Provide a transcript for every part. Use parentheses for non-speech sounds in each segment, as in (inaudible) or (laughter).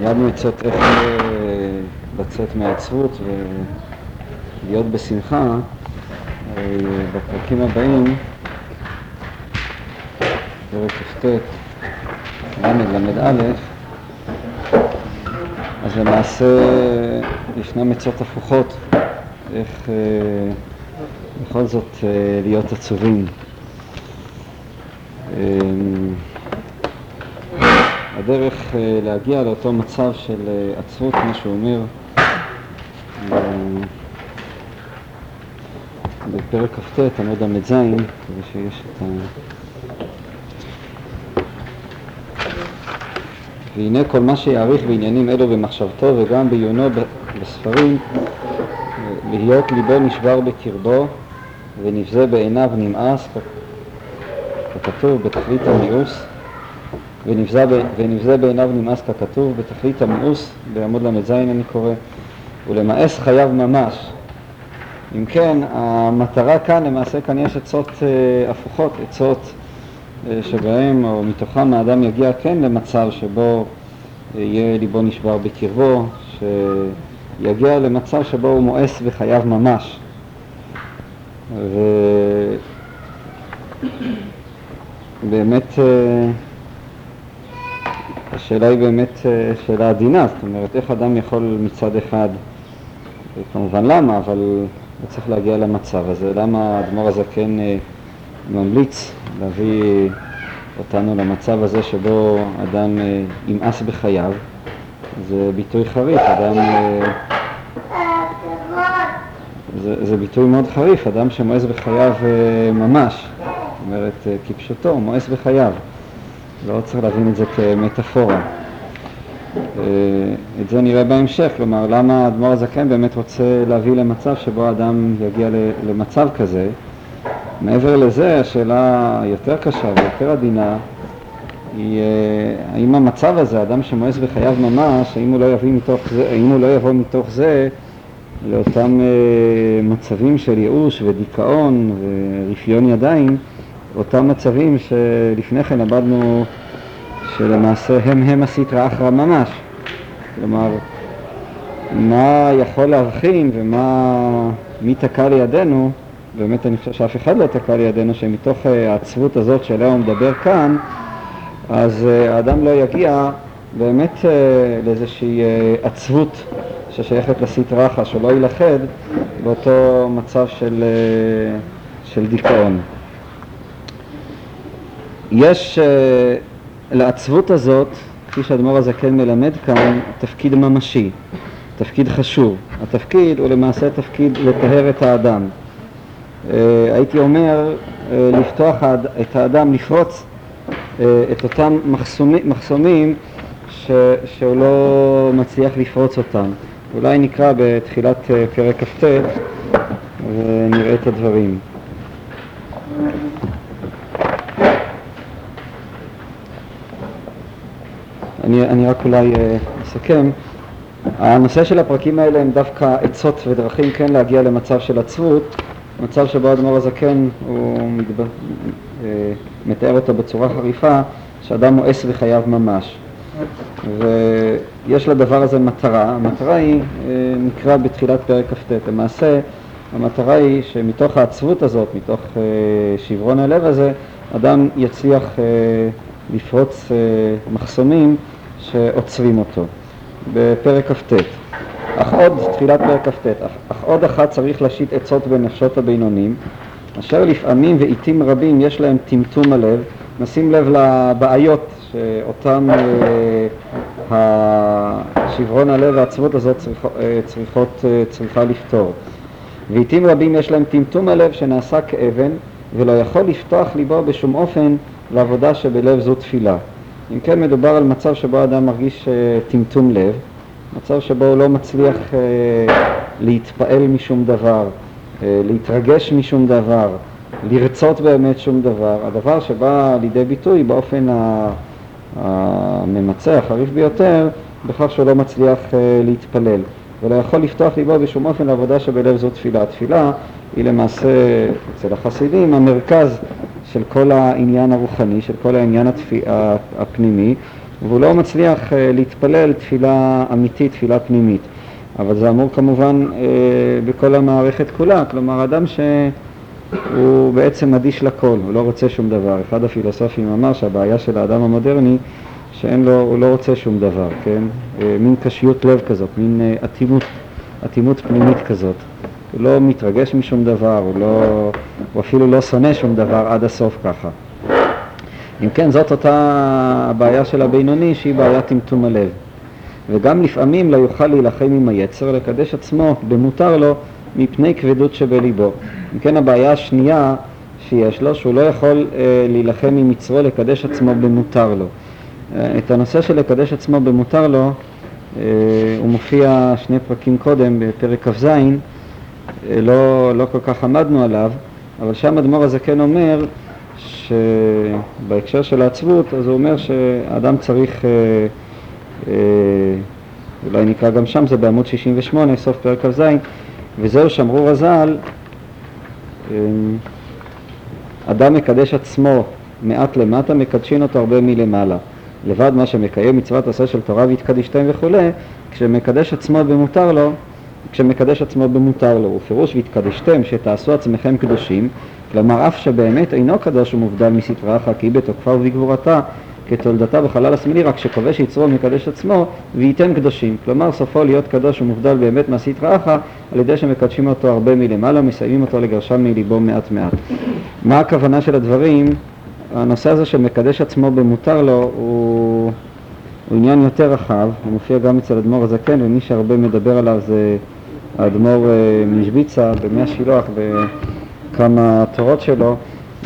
למדנו עצות איך אה, לצאת מהעצבות ולהיות בשמחה. אה, בפרקים הבאים, פרק כ"ט, ל"א, אז למעשה ישנן עצות הפוכות, איך אה, בכל זאת להיות עצובים. הדרך אה, להגיע לאותו מצב של אה, עצרות, כמו שהוא אומר אה, בפרק כ"ט, עמוד ל"ז, כדי שיש את ה... והנה כל מה שיעריך בעניינים אלו במחשבתו וגם בעיונו בספרים, להיות ליבו נשבר בקרבו ונבזה בעיניו נמאס, ככתוב בתכלית המיאוס, ונבזה, ונבזה בעיניו נמאס ככתוב, בתכלית המיאוס, בעמוד ל"ז אני קורא, ולמאס חייו ממש. אם כן, המטרה כאן, למעשה כאן יש עצות אה, הפוכות, עצות אה, שבהם או מתוכם האדם יגיע כן למצב שבו אה, יהיה ליבו נשבר בקרבו, שיגיע למצב שבו הוא מואס בחייו ממש. ובאמת אה, השאלה היא באמת אה, שאלה עדינה, זאת אומרת, איך אדם יכול מצד אחד, כמובן למה, אבל הוא צריך להגיע למצב הזה, למה האדמו"ר הזקן כן, ממליץ להביא אותנו למצב הזה שבו אדם אה, ימאס בחייו, זה ביטוי חריף, אדם... זה, זה ביטוי מאוד חריף, אדם שמואס בחייו ממש, זאת אומרת, כפשוטו, מואס בחייו. לא צריך להבין את זה כמטאפורה. אה, את זה נראה בהמשך, כלומר למה האדמו"ר הזקן באמת רוצה להביא למצב שבו האדם יגיע למצב כזה. מעבר לזה, השאלה היותר קשה ויותר עדינה היא אה, האם המצב הזה, אדם שמואס בחייו ממש, האם הוא לא מתוך זה, האם הוא לא יבוא מתוך זה לאותם אה, מצבים של ייאוש ודיכאון ורפיון ידיים אותם מצבים שלפני כן עבדנו שלמעשה הם הם הסטרא אחרא ממש. כלומר, מה יכול להבחין ומה, מי תקע לידינו, באמת אני חושב שאף אחד לא תקע לידינו, שמתוך אה, העצבות הזאת שעליה הוא מדבר כאן, אז אה, האדם לא יגיע באמת אה, לאיזושהי עצבות ששייכת לסטרא אחרא, שלא יילכד באותו מצב של, של דיכאון. יש uh, לעצבות הזאת, כפי שהאדמו"ר הזקן מלמד כאן, תפקיד ממשי, תפקיד חשוב. התפקיד הוא למעשה תפקיד לטהר את האדם. Uh, הייתי אומר, uh, לפתוח את האדם, לפרוץ את אותם מחסומי, מחסומים ש, שהוא לא מצליח לפרוץ אותם. אולי נקרא בתחילת פרק כ"ט ונראה את הדברים. אני, אני רק אולי אה, אסכם. הנושא של הפרקים האלה הם דווקא עצות ודרכים כן להגיע למצב של עצבות, מצב שבו אדמו"ר הזקן הוא מתב... אה, מתאר אותו בצורה חריפה, שאדם מואס בחייו ממש. ויש לדבר הזה מטרה, המטרה היא, אה, נקרא בתחילת פרק כ"ט, למעשה המטרה היא שמתוך העצבות הזאת, מתוך שברון הלב הזה, אדם יצליח לפרוץ מחסומים שעוצרים אותו בפרק כ"ט. אך עוד, תחילת פרק כ"ט, אך, עוד אחת צריך להשית עצות בנפשות הבינונים, אשר לפעמים ועיתים רבים יש להם טמטום הלב, נשים לב לבעיות שאותן אה, שברון הלב והעצבות הזאת צריכ, אה, צריכות, אה, צריכה לפתור. ועיתים רבים יש להם טמטום הלב שנעשה כאבן ולא יכול לפתוח ליבו בשום אופן לעבודה שבלב זו תפילה. אם כן מדובר על מצב שבו האדם מרגיש uh, טמטום לב, מצב שבו הוא לא מצליח uh, להתפעל משום דבר, uh, להתרגש משום דבר, לרצות באמת שום דבר, הדבר שבא לידי ביטוי באופן הממצה, החריף ביותר, בכך שהוא לא מצליח להתפלל ולא יכול לפתוח ליבו בשום אופן לעבודה שבלב זו תפילה. התפילה היא למעשה אצל החסידים המרכז של כל העניין הרוחני, של כל העניין התפי... הפנימי, והוא לא מצליח אה, להתפלל תפילה אמיתית, תפילה פנימית. אבל זה אמור כמובן אה, בכל המערכת כולה, כלומר אדם שהוא בעצם אדיש לכל, הוא לא רוצה שום דבר. אחד הפילוסופים אמר שהבעיה של האדם המודרני שאין לו, הוא לא רוצה שום דבר, כן? מין קשיות לב כזאת, מין אטימות, אטימות פנימית כזאת. הוא לא מתרגש משום דבר, הוא, לא, הוא אפילו לא שונא שום דבר עד הסוף ככה. אם כן, זאת אותה הבעיה של הבינוני שהיא בעיית טמטום הלב. וגם לפעמים לא יוכל להילחם עם היצר, לקדש עצמו במותר לו מפני כבדות שבליבו. אם כן, הבעיה השנייה שיש לו, שהוא לא יכול אה, להילחם עם יצרו, לקדש עצמו במותר לו. אה, את הנושא של לקדש עצמו במותר לו, אה, הוא מופיע שני פרקים קודם, בפרק כ"ז, לא, לא כל כך עמדנו עליו, אבל שם אדמו"ר הזקן אומר שבהקשר של העצבות, אז הוא אומר שהאדם צריך, אה, אה, אולי נקרא גם שם, זה בעמוד 68, סוף פרק כ"ז, וזהו שאמרו רז"ל, אדם מקדש עצמו מעט למטה, מקדשין אותו הרבה מלמעלה. לבד מה שמקיים מצוות עשה של תורה והתקדישתם וכולי, כשמקדש עצמו במותר לו, כשמקדש עצמו במותר לו, ופירוש והתקדשתם שתעשו עצמכם קדושים, כלומר אף שבאמת אינו קדוש ומובדל מסתרה אחת כי בתוקפה ובגבורתה כתולדתה בחלל השמאלי, רק שכובש יצרו ומקדש עצמו וייתן קדושים. כלומר סופו להיות קדוש ומובדל באמת מהסתרה אחת על ידי שמקדשים אותו הרבה מלמעלה, מסיימים אותו לגרשם מליבו מעט מעט. מה הכוונה של הדברים? הנושא הזה של מקדש עצמו במותר לו הוא, הוא עניין יותר רחב, הוא מופיע גם אצל אדמו"ר הזקן ומי שהרבה מדבר עליו זה האדמו"ר אה, משוויצה במי השילוח בכמה תורות שלו.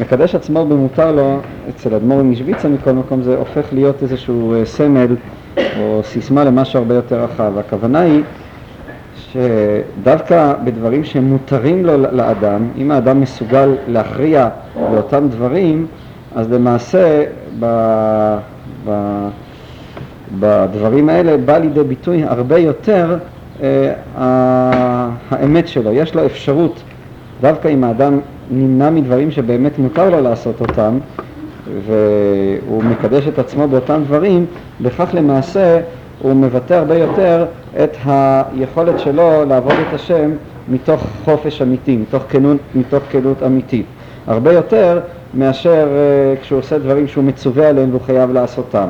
מקדש עצמו במותר לו אצל אדמו"ר משוויצה מכל מקום זה הופך להיות איזשהו אה, סמל או סיסמה למשהו הרבה יותר רחב. הכוונה היא שדווקא בדברים שמותרים לו לאדם, אם האדם מסוגל להכריע באותם דברים, אז למעשה ב, ב, בדברים האלה בא לידי ביטוי הרבה יותר אה, האמת שלו. יש לו אפשרות, דווקא אם האדם נמנע מדברים שבאמת מותר לו לעשות אותם, והוא מקדש את עצמו באותם דברים, בכך למעשה הוא מבטא הרבה יותר את היכולת שלו לעבוד את השם מתוך חופש אמיתי, מתוך כנות, מתוך כנות אמיתית. הרבה יותר מאשר uh, כשהוא עושה דברים שהוא מצווה עליהם והוא חייב לעשותם.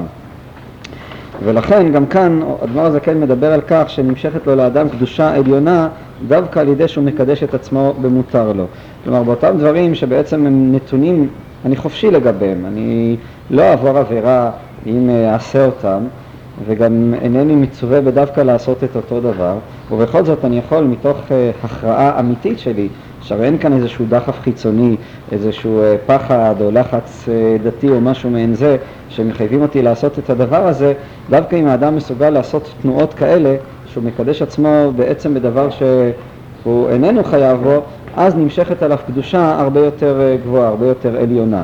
ולכן גם כאן אדמו"ר הזקן מדבר על כך שנמשכת לו לאדם קדושה עליונה דווקא על ידי שהוא מקדש את עצמו במותר לו. כלומר באותם דברים שבעצם הם נתונים, אני חופשי לגביהם, אני לא אעבור עבירה אם אה, אעשה אותם וגם אינני מצווה בדווקא לעשות את אותו דבר ובכל זאת אני יכול מתוך uh, הכרעה אמיתית שלי שהרי אין כאן איזשהו דחף חיצוני, איזשהו אה, פחד או לחץ אה, דתי או משהו מעין זה שמחייבים אותי לעשות את הדבר הזה, דווקא אם האדם מסוגל לעשות תנועות כאלה, שהוא מקדש עצמו בעצם בדבר שהוא איננו חייב בו, אז נמשכת עליו קדושה הרבה יותר אה, גבוהה, הרבה יותר עליונה.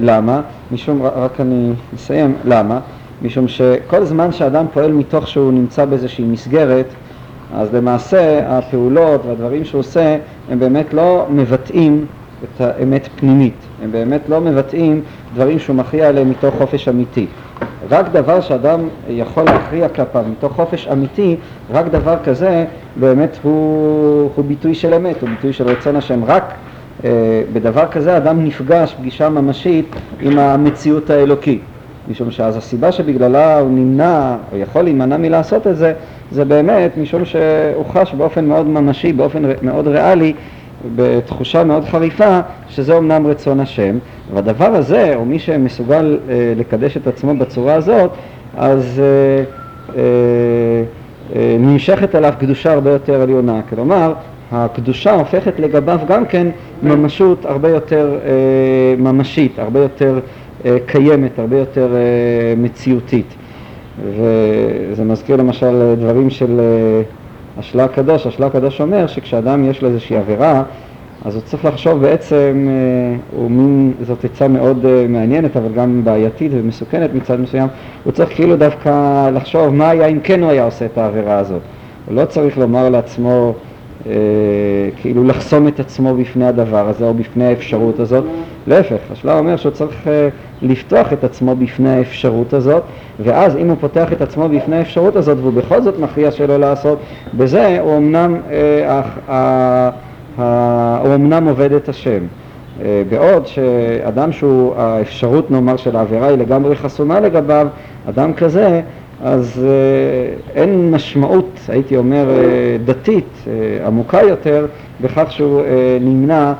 למה? משום, רק אני אסיים, למה? משום שכל זמן שאדם פועל מתוך שהוא נמצא באיזושהי מסגרת, אז למעשה הפעולות והדברים שהוא עושה הם באמת לא מבטאים את האמת פנימית, הם באמת לא מבטאים דברים שהוא מכריע עליהם מתוך חופש אמיתי. רק דבר שאדם יכול להכריע כלפיו מתוך חופש אמיתי, רק דבר כזה באמת הוא, הוא ביטוי של אמת, הוא ביטוי של רצון השם. רק אה, בדבר כזה אדם נפגש פגישה ממשית עם המציאות האלוקית. משום שאז הסיבה שבגללה הוא נמנע או יכול להימנע מלעשות את זה, זה באמת משום שהוא חש באופן מאוד ממשי, באופן מאוד ריאלי, בתחושה מאוד חריפה, שזה אומנם רצון השם, והדבר הזה, או מי שמסוגל אה, לקדש את עצמו בצורה הזאת, אז אה, אה, אה, נמשכת עליו קדושה הרבה יותר עליונה. כלומר, הקדושה הופכת לגביו גם כן ממשות הרבה יותר אה, ממשית, הרבה יותר אה, קיימת, הרבה יותר אה, מציאותית. וזה מזכיר למשל דברים של אה, השלה הקדוש, השלה הקדוש אומר שכשאדם יש לו איזושהי עבירה אז הוא צריך לחשוב בעצם, הוא מין, זאת עצה מאוד מעניינת אבל גם בעייתית ומסוכנת מצד מסוים, הוא צריך כאילו דווקא לחשוב מה היה אם כן הוא היה עושה את העבירה הזאת. הוא לא צריך לומר לעצמו אה, כאילו לחסום את עצמו בפני הדבר הזה או בפני האפשרות הזאת. להפך, השלב אומר שהוא צריך אה, לפתוח את עצמו בפני האפשרות הזאת, ואז אם הוא פותח את עצמו בפני האפשרות הזאת והוא בכל זאת מכריע שלא לעשות, בזה הוא אמנם, אה, אה, אה, הוא אמנם עובד את השם. אה, בעוד שאדם שהוא, האפשרות נאמר של העבירה היא לגמרי חסומה לגביו, אדם כזה, אז אה, אין משמעות, הייתי אומר, אה, דתית עמוקה יותר בכך שהוא נמנע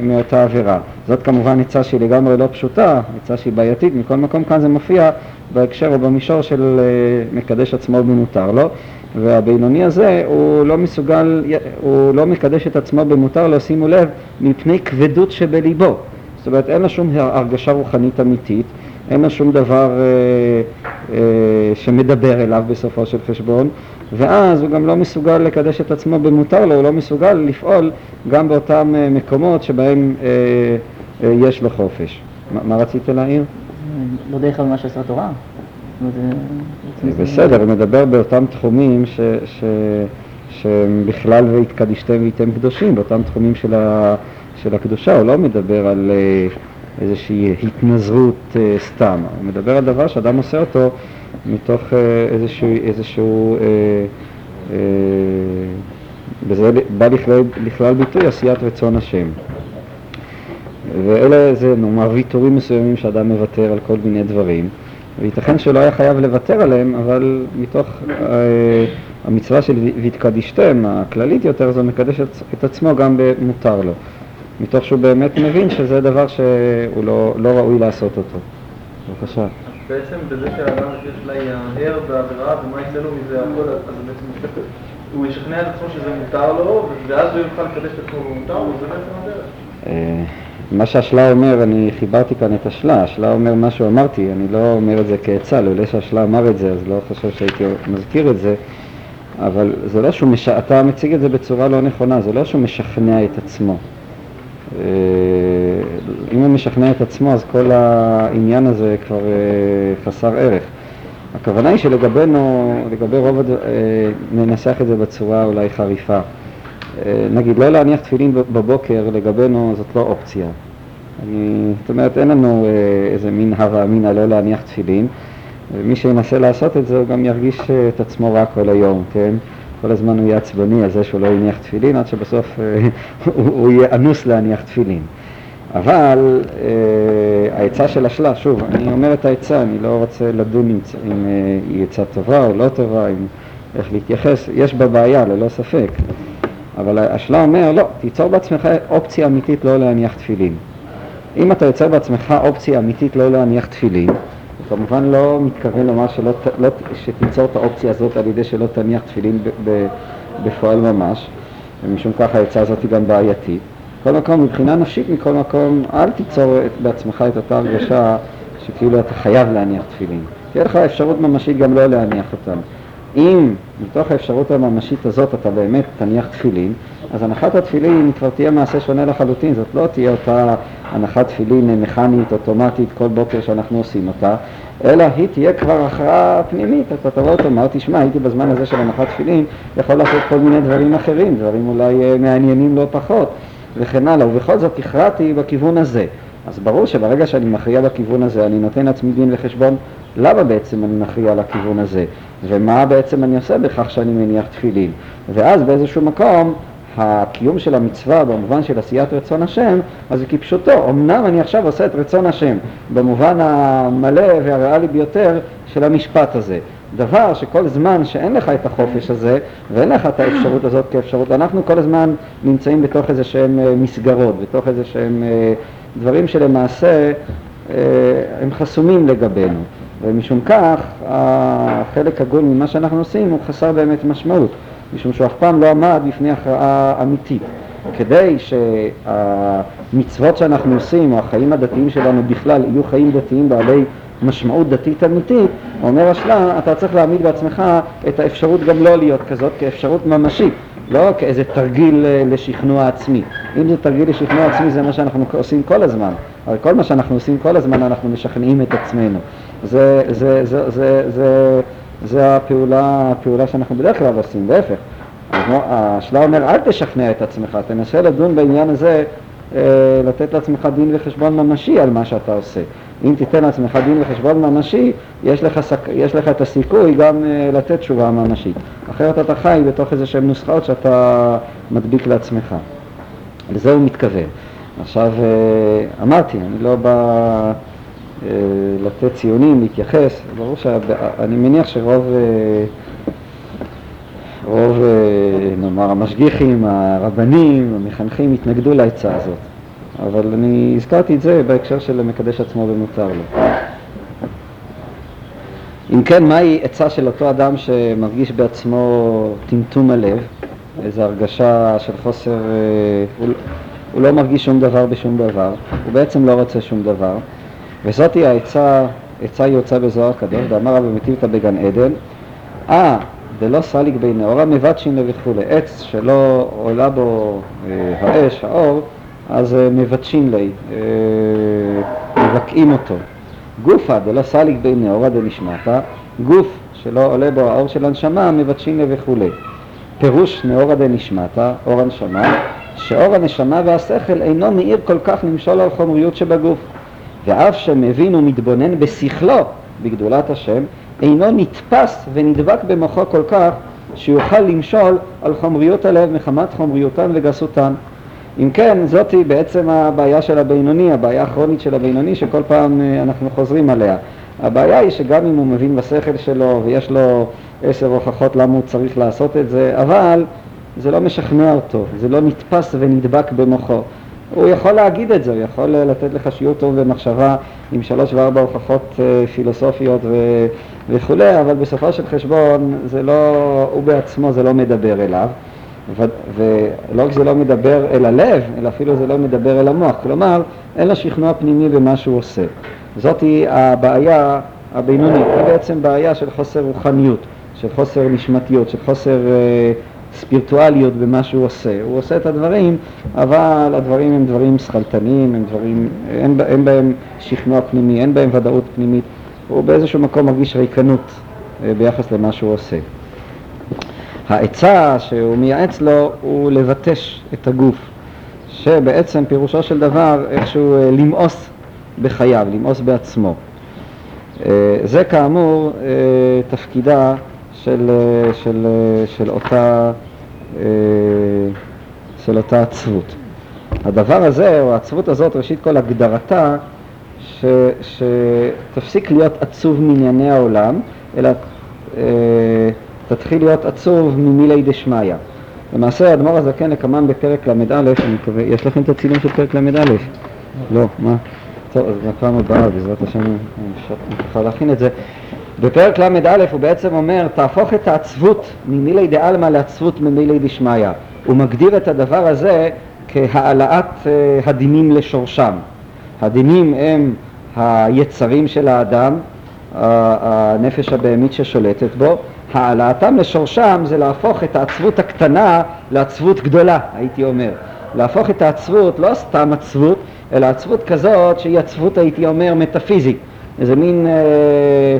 מאותה עבירה. זאת כמובן עצה שהיא לגמרי לא פשוטה, עצה שהיא בעייתית, מכל מקום כאן זה מופיע בהקשר או במישור של מקדש עצמו במותר לו, והבינוני הזה הוא לא מסוגל, הוא לא מקדש את עצמו במותר לו, שימו לב, מפני כבדות שבליבו. זאת אומרת, אין לו שום הרגשה רוחנית אמיתית, אין לו שום דבר אה, אה, שמדבר אליו בסופו של חשבון, ואז הוא גם לא מסוגל לקדש את עצמו במותר לו, הוא לא מסוגל לפעול גם באותם אה, מקומות שבהם אה, אה, יש לו חופש. מה, מה רצית להעיר? לא דרך מה שעשה התורה. בסדר, הוא מדבר באותם תחומים ש, ש, שהם בכלל והתקדישתם והייתם קדושים, באותם תחומים של, ה, של הקדושה, הוא לא מדבר על אה, איזושהי התנזרות אה, סתם, הוא מדבר על דבר שאדם עושה אותו מתוך אה, איזשהו, איזשהו וזה בא לכלל, לכלל ביטוי עשיית רצון השם. ואלה זה נאמר ויתורים מסוימים שאדם מוותר על כל מיני דברים. וייתכן שלא היה חייב לוותר עליהם, אבל מתוך אה, המצווה של והתקדישתם, הכללית יותר, זה מקדש את עצמו גם במותר לו. מתוך שהוא באמת מבין שזה דבר שהוא לא, לא ראוי לעשות אותו. בבקשה. בעצם בזה שהאדם יש לה יהר בעבירה ומה יצא לו מזה הכל, אז בעצם הוא ישכנע את עצמו שזה מותר לו, ואז הוא יוכל לקדש את עצמו במותר, וזה בעצם הדרך. אה, מה שהשלה אומר, אני חיברתי כאן את השלה, השלה אומר מה שהוא אמרתי, אני לא אומר את זה כעצה, לולא שהשלה אמר את זה, אז לא חושב שהייתי מזכיר את זה, אבל זה לא שהוא, מש... אתה מציג את זה בצורה לא נכונה, זה לא שהוא משכנע את עצמו. אה, אם הוא משכנע את עצמו, אז כל העניין הזה כבר אה, חסר ערך. הכוונה היא שלגבינו, לגבי רוב, הד... אה, ננסח את זה בצורה אולי חריפה. נגיד, לא להניח תפילין בבוקר לגבינו זאת לא אופציה. אני, זאת אומרת, אין לנו איזה מין הווה אמינא לא להניח תפילין, ומי שינסה לעשות את זה הוא גם ירגיש את עצמו רע כל היום, כן? כל הזמן הוא יהיה עצבני על זה שהוא לא יניח תפילין, עד שבסוף (laughs) הוא, הוא יהיה אנוס להניח תפילין. אבל אה, העצה של השלה, שוב, אני אומר את העצה, אני לא רוצה לדון אם, אם אה, היא עצה טובה או לא טובה, אם, איך להתייחס, יש בה בעיה, ללא ספק. אבל השלה אומר, לא, תיצור בעצמך אופציה אמיתית לא להניח תפילין. אם אתה יוצר בעצמך אופציה אמיתית לא להניח תפילין, הוא כמובן לא מתכוון לומר שלא, לא, שתיצור את האופציה הזאת על ידי שלא תניח תפילין בפועל ממש, ומשום כך העצה הזאת היא גם בעייתית. בכל מקום, מבחינה נפשית מכל מקום, אל תיצור בעצמך את אותה הרגשה שכאילו אתה חייב להניח תפילין. תהיה לך אפשרות ממשית גם לא להניח אותם. אם מתוך האפשרות הממשית הזאת אתה באמת תניח תפילין, אז הנחת התפילין כבר תהיה מעשה שונה לחלוטין, זאת לא תהיה אותה הנחת תפילין מכנית, אוטומטית, כל בוקר שאנחנו עושים אותה, אלא היא תהיה כבר הכרעה פנימית, אתה תבוא ותאמר, תשמע, הייתי בזמן הזה של הנחת תפילין, יכול לעשות כל מיני דברים אחרים, דברים אולי אה, מעניינים לא פחות, וכן הלאה, ובכל זאת הכרעתי בכיוון הזה. אז ברור שברגע שאני מכריע בכיוון הזה, אני נותן לעצמי דין וחשבון למה בעצם אני מכריע לכיוון הזה, ומה בעצם אני עושה בכך שאני מניח תפילין. ואז באיזשהו מקום, הקיום של המצווה במובן של עשיית רצון השם, אז זה כפשוטו, אמנם אני עכשיו עושה את רצון השם, במובן המלא והריאלי ביותר של המשפט הזה. דבר שכל זמן שאין לך את החופש הזה ואין לך את האפשרות הזאת כאפשרות, אנחנו כל הזמן נמצאים בתוך איזה שהם אה, מסגרות, בתוך איזה שהם אה, דברים שלמעשה אה, הם חסומים לגבינו. ומשום כך החלק הגון ממה שאנחנו עושים הוא חסר באמת משמעות, משום שהוא אף פעם לא עמד בפני הכרעה אמיתית. כדי שהמצוות שאנחנו עושים, או החיים הדתיים שלנו בכלל, יהיו חיים דתיים בעלי משמעות דתית אמיתית, אומר השלה, אתה צריך להעמיד בעצמך את האפשרות גם לא להיות כזאת כאפשרות ממשית. לא כאיזה תרגיל אה, לשכנוע עצמי. אם זה תרגיל לשכנוע עצמי זה מה שאנחנו עושים כל הזמן, אבל כל מה שאנחנו עושים כל הזמן אנחנו משכנעים את עצמנו. זה, זה, זה, זה, זה, זה הפעולה, הפעולה שאנחנו בדרך כלל עושים, להפך. השלה אומר, אל תשכנע את עצמך, תנסה לדון בעניין הזה, אה, לתת לעצמך דין וחשבון ממשי על מה שאתה עושה. אם תיתן לעצמך דין וחשבון ממשי, יש לך, יש לך את הסיכוי גם אה, לתת תשובה ממשית. אחרת אתה חי בתוך איזה שהן נוסחאות שאתה מדביק לעצמך. לזה הוא מתכוון. עכשיו, אמרתי, אני לא בא לתת ציונים, להתייחס, ברור שאני מניח שרוב רוב, אה, נאמר, המשגיחים, הרבנים, המחנכים התנגדו לעצה הזאת. אבל אני הזכרתי את זה בהקשר של המקדש עצמו ומותר לו. אם כן, מהי עצה של אותו אדם שמרגיש בעצמו טמטום הלב, איזו הרגשה של חוסר, אה, הוא, הוא לא מרגיש שום דבר בשום דבר, הוא בעצם לא רוצה שום דבר, וזאתי העצה, עצה יוצא בזוהר הקדוש, ואמר רבי מטיבתא בגן עדן, אה, דלא סליק בי נאורה מבטשין וכולי. עץ שלא עולה בו אה, האש, האור, אז אה, מבטשין לי, אה, מבקעים אותו. גופה דלא סליק בי נאורה דנשמטה, גוף שלא עולה בו האור של הנשמה, מבטשין לי וכולי. פירוש נאורה דנשמטה, אור הנשמה, שאור הנשמה והשכל אינו מאיר כל כך למשול על חומריות שבגוף. ואף שמבין ומתבונן בשכלו בגדולת השם, אינו נתפס ונדבק במוחו כל כך שיוכל למשול על חומריות הלב מחמת חומריותן וגסותן. אם כן, זאתי בעצם הבעיה של הבינוני, הבעיה הכרונית של הבינוני שכל פעם אה, אנחנו חוזרים עליה. הבעיה היא שגם אם הוא מבין בשכל שלו ויש לו עשר הוכחות למה הוא צריך לעשות את זה, אבל זה לא משכנע אותו, זה לא נתפס ונדבק במוחו. הוא יכול להגיד את זה, הוא יכול אה, לתת לך שיעור טוב במחשבה עם שלוש וארבע הוכחות אה, פילוסופיות ו... וכולי, אבל בסופו של חשבון זה לא, הוא בעצמו זה לא מדבר אליו, ו... ולא רק זה לא מדבר אל הלב, אלא אפילו זה לא מדבר אל המוח, כלומר אין לו שכנוע פנימי במה שהוא עושה. זאתי הבעיה הבינונית, היא בעצם בעיה של חוסר רוחניות, של חוסר נשמתיות, של חוסר אה, ספירטואליות במה שהוא עושה. הוא עושה את הדברים, אבל הדברים הם דברים שכלתניים, הם דברים, אין, אין בהם שכנוע פנימי, אין בהם ודאות פנימית. הוא באיזשהו מקום מרגיש ריקנות אה, ביחס למה שהוא עושה. העצה שהוא מייעץ לו הוא לבטש את הגוף, שבעצם פירושו של דבר איכשהו אה, למאוס בחייו, למאוס בעצמו. אה, זה כאמור תפקידה של, של, של, אותה, של אותה עצבות. הדבר הזה, או העצבות הזאת, ראשית כל הגדרתה, ש, שתפסיק להיות עצוב מענייני העולם, אלא אה, תתחיל להיות עצוב ממילי דשמיא. למעשה האדמו"ר הזקן לקמן בפרק ל"א, אני מקווה, יש לכם את הצילום של פרק ל"א? לא, מה? טוב, אז בפעם הבאה, בעזרת השם, אוכל להכין את זה. בפרק ל"א הוא בעצם אומר, תהפוך את העצבות ממילי דעלמא לעצבות ממילי דשמיא. הוא מגדיר את הדבר הזה כהעלאת uh, הדינים לשורשם. הדינים הם היצרים של האדם, הנפש הבהמית ששולטת בו, העלאתם לשורשם זה להפוך את העצבות הקטנה לעצבות גדולה, הייתי אומר. להפוך את העצבות, לא סתם עצבות, אלא עצבות כזאת שהיא עצבות, הייתי אומר, מטאפיזית. איזה מין אה, אה,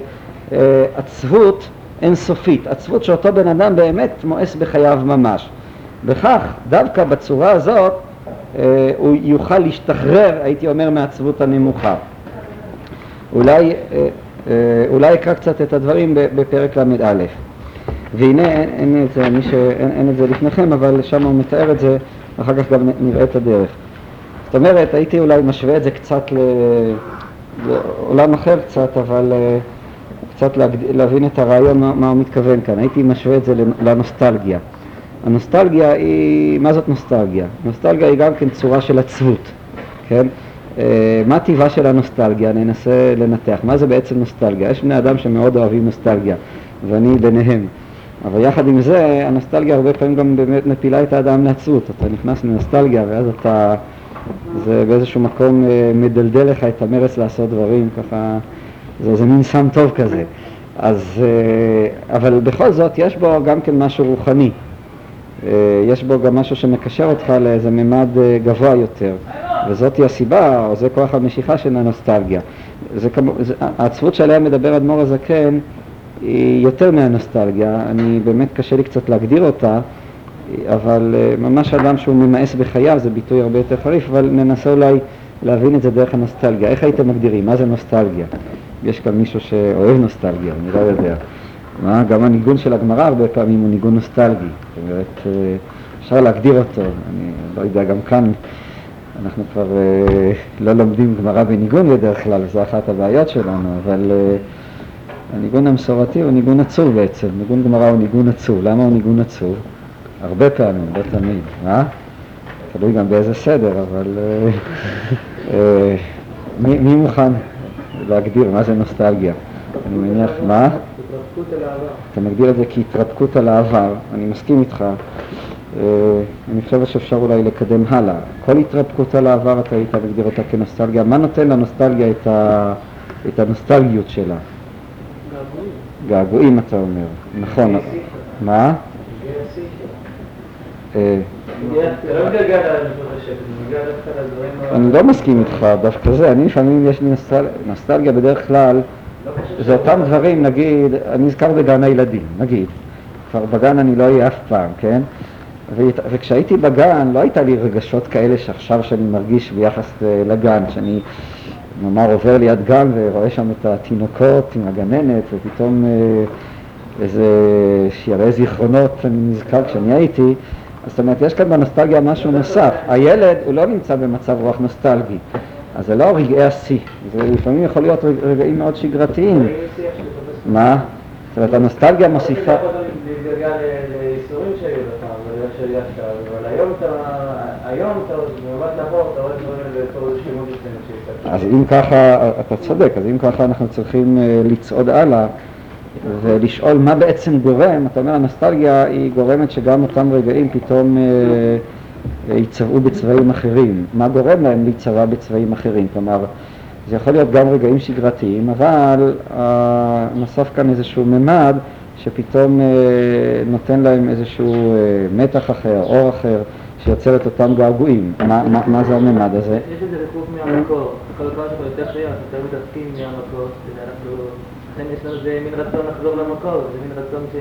עצבות אינסופית, עצבות שאותו בן אדם באמת מואס בחייו ממש. בכך, דווקא בצורה הזאת, אה, הוא יוכל להשתחרר, הייתי אומר, מהעצבות הנמוכה. אולי, אה, אה, אולי אקרא קצת את הדברים בפרק ל"א. והנה, אין, אין, את זה, מי שאין, אין את זה לפניכם, אבל שם הוא מתאר את זה, אחר כך גם נראה את הדרך. זאת אומרת, הייתי אולי משווה את זה קצת. לעולם אחר קצת, אבל קצת להגד... להבין את הרעיון, מה, מה הוא מתכוון כאן. הייתי משווה את זה לנוסטלגיה. הנוסטלגיה היא, מה זאת נוסטלגיה? נוסטלגיה היא גם כן צורה של עצבות, כן? אה, מה טיבה של הנוסטלגיה? אני אנסה לנתח. מה זה בעצם נוסטלגיה? יש בני אדם שמאוד אוהבים נוסטלגיה, ואני ביניהם. אבל יחד עם זה, הנוסטלגיה הרבה פעמים גם באמת מפילה את האדם לעצבות. אתה נכנס לנוסטלגיה ואז אתה, זה באיזשהו מקום אה, מדלדל לך את המרץ לעשות דברים, ככה, זה איזה מין סם טוב כזה. אז, אה, אבל בכל זאת יש בו גם כן משהו רוחני. יש בו גם משהו שמקשר אותך לאיזה ממד גבוה יותר. וזאתי הסיבה, או זה כוח המשיכה של הנוסטלגיה. זה כמו, זה, העצבות שעליה מדבר אדמו"ר הזקן היא יותר מהנוסטלגיה, אני באמת קשה לי קצת להגדיר אותה, אבל אה, ממש אדם שהוא ממאס בחייו זה ביטוי הרבה יותר חריף, אבל ננסה אולי להבין את זה דרך הנוסטלגיה. איך הייתם מגדירים? מה זה נוסטלגיה? יש כאן מישהו שאוהב נוסטלגיה, אני לא יודע. מה? גם הניגון של הגמרא הרבה פעמים הוא ניגון נוסטלגי. זאת אומרת, אה, אפשר להגדיר אותו. אני לא יודע, גם כאן אנחנו כבר אה, לא לומדים גמרא בניגון בדרך כלל, זו אחת הבעיות שלנו, אבל אה, הניגון המסורתי הוא ניגון עצוב בעצם. ניגון גמרא הוא ניגון עצוב. למה הוא ניגון עצוב? הרבה פעמים, לא תמיד. מה? תלוי גם באיזה סדר, אבל מי מוכן להגדיר מה זה נוסטלגיה? אני מניח, מה? התרסקות אל העבר. אתה מגדיר את זה כהתרתקות על העבר, אני מסכים איתך. אה, אני חושב שאפשר אולי לקדם הלאה. כל התרתקות על העבר אתה היית מגדיר אותה כנוסטלגיה. מה נותן לנוסטלגיה את, ה... את הנוסטלגיות שלה? געגועים אתה אומר, נכון. מה? אני לא מסכים איתך, דווקא זה, אני לפעמים יש לי נוסטל... נוסטלגיה בדרך כלל, זה אותם דברים, נגיד, אני נזכר בגן הילדים, נגיד, כבר בגן אני לא אהיה אף פעם, כן? וכשהייתי בגן לא הייתה לי רגשות כאלה שעכשיו שאני מרגיש ביחס אה, לגן, שאני נאמר עובר ליד גן ורואה שם את התינוקות עם הגננת ופתאום אה, איזה שירי זיכרונות אני נזכר כשאני הייתי, זאת אומרת יש כאן בנוסטלגיה משהו נוסף, הילד הוא לא נמצא במצב רוח נוסטלגי, אז זה לא רגעי השיא, זה לפעמים יכול להיות רגע- רגעים מאוד שגרתיים, מה? זאת אומרת הנוסטלגיה מוסיפה, אז אם ככה, אתה צודק, אז אם ככה אנחנו צריכים אה, לצעוד הלאה ולשאול מה בעצם גורם, אתה אומר הנוסטלגיה היא גורמת שגם אותם רגעים פתאום אה, אה, ייצבעו בצבעים אחרים, מה גורם להם להיצבע בצבעים אחרים, כלומר זה יכול להיות גם רגעים שגרתיים, אבל אה, נוסף כאן איזשהו ממד שפתאום נותן להם איזשהו מתח אחר, אור אחר, שיוצר את אותם געגועים, מה, מה, מה זה הממד הזה? יש איזה ריחוף מהמקור, כל דבר שאתה יותר חייב, יותר מתעסקים מהמקור, ואנחנו, לכן יש לנו איזה מין רצון לחזור למקור, זה מין רצון ש...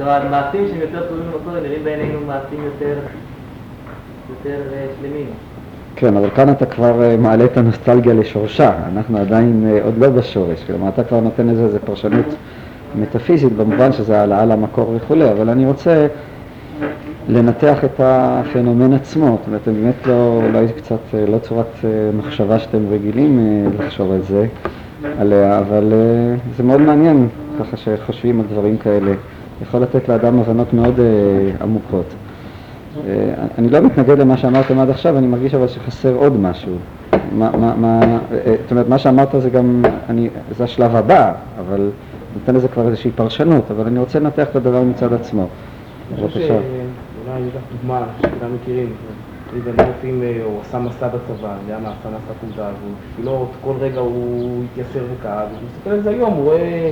המעשים שהם יותר קרובים למקור, הם נראים בעינינו מעשים יותר, יותר אה, שלמים. כן, אבל כאן אתה כבר אה, מעלה את הנוסטלגיה לשורשה, אנחנו עדיין אה, עוד לא בשורש, כלומר אתה כבר נותן לזה איזו פרשנות מטאפיזית במובן שזה העלאה למקור וכולי, אבל אני רוצה לנתח את הפנומן עצמו, זאת אומרת, באמת לא, אולי קצת לא צורת מחשבה שאתם רגילים לחשוב על זה, עליה, אבל אה, זה מאוד מעניין ככה שחושבים על דברים כאלה, יכול לתת לאדם הבנות מאוד אה, עמוקות. אה, אני לא מתנגד למה שאמרתם עד עכשיו, אני מרגיש אבל שחסר עוד משהו. מה, מה, מה, זאת אומרת, מה שאמרת זה גם, אני, זה השלב הבא, אבל נותן לזה כבר איזושהי פרשנות, אבל אני רוצה לנתח את הדבר מצד עצמו. בבקשה. שאולי אני אקח דוגמה שכולם מכירים, עושים, הוא עשה מסע בצבא, אני יודע מה, עשה מסע כוזב, ובשבילו כל רגע הוא התייסר וכאב, הוא מסתכל על זה היום, הוא רואה,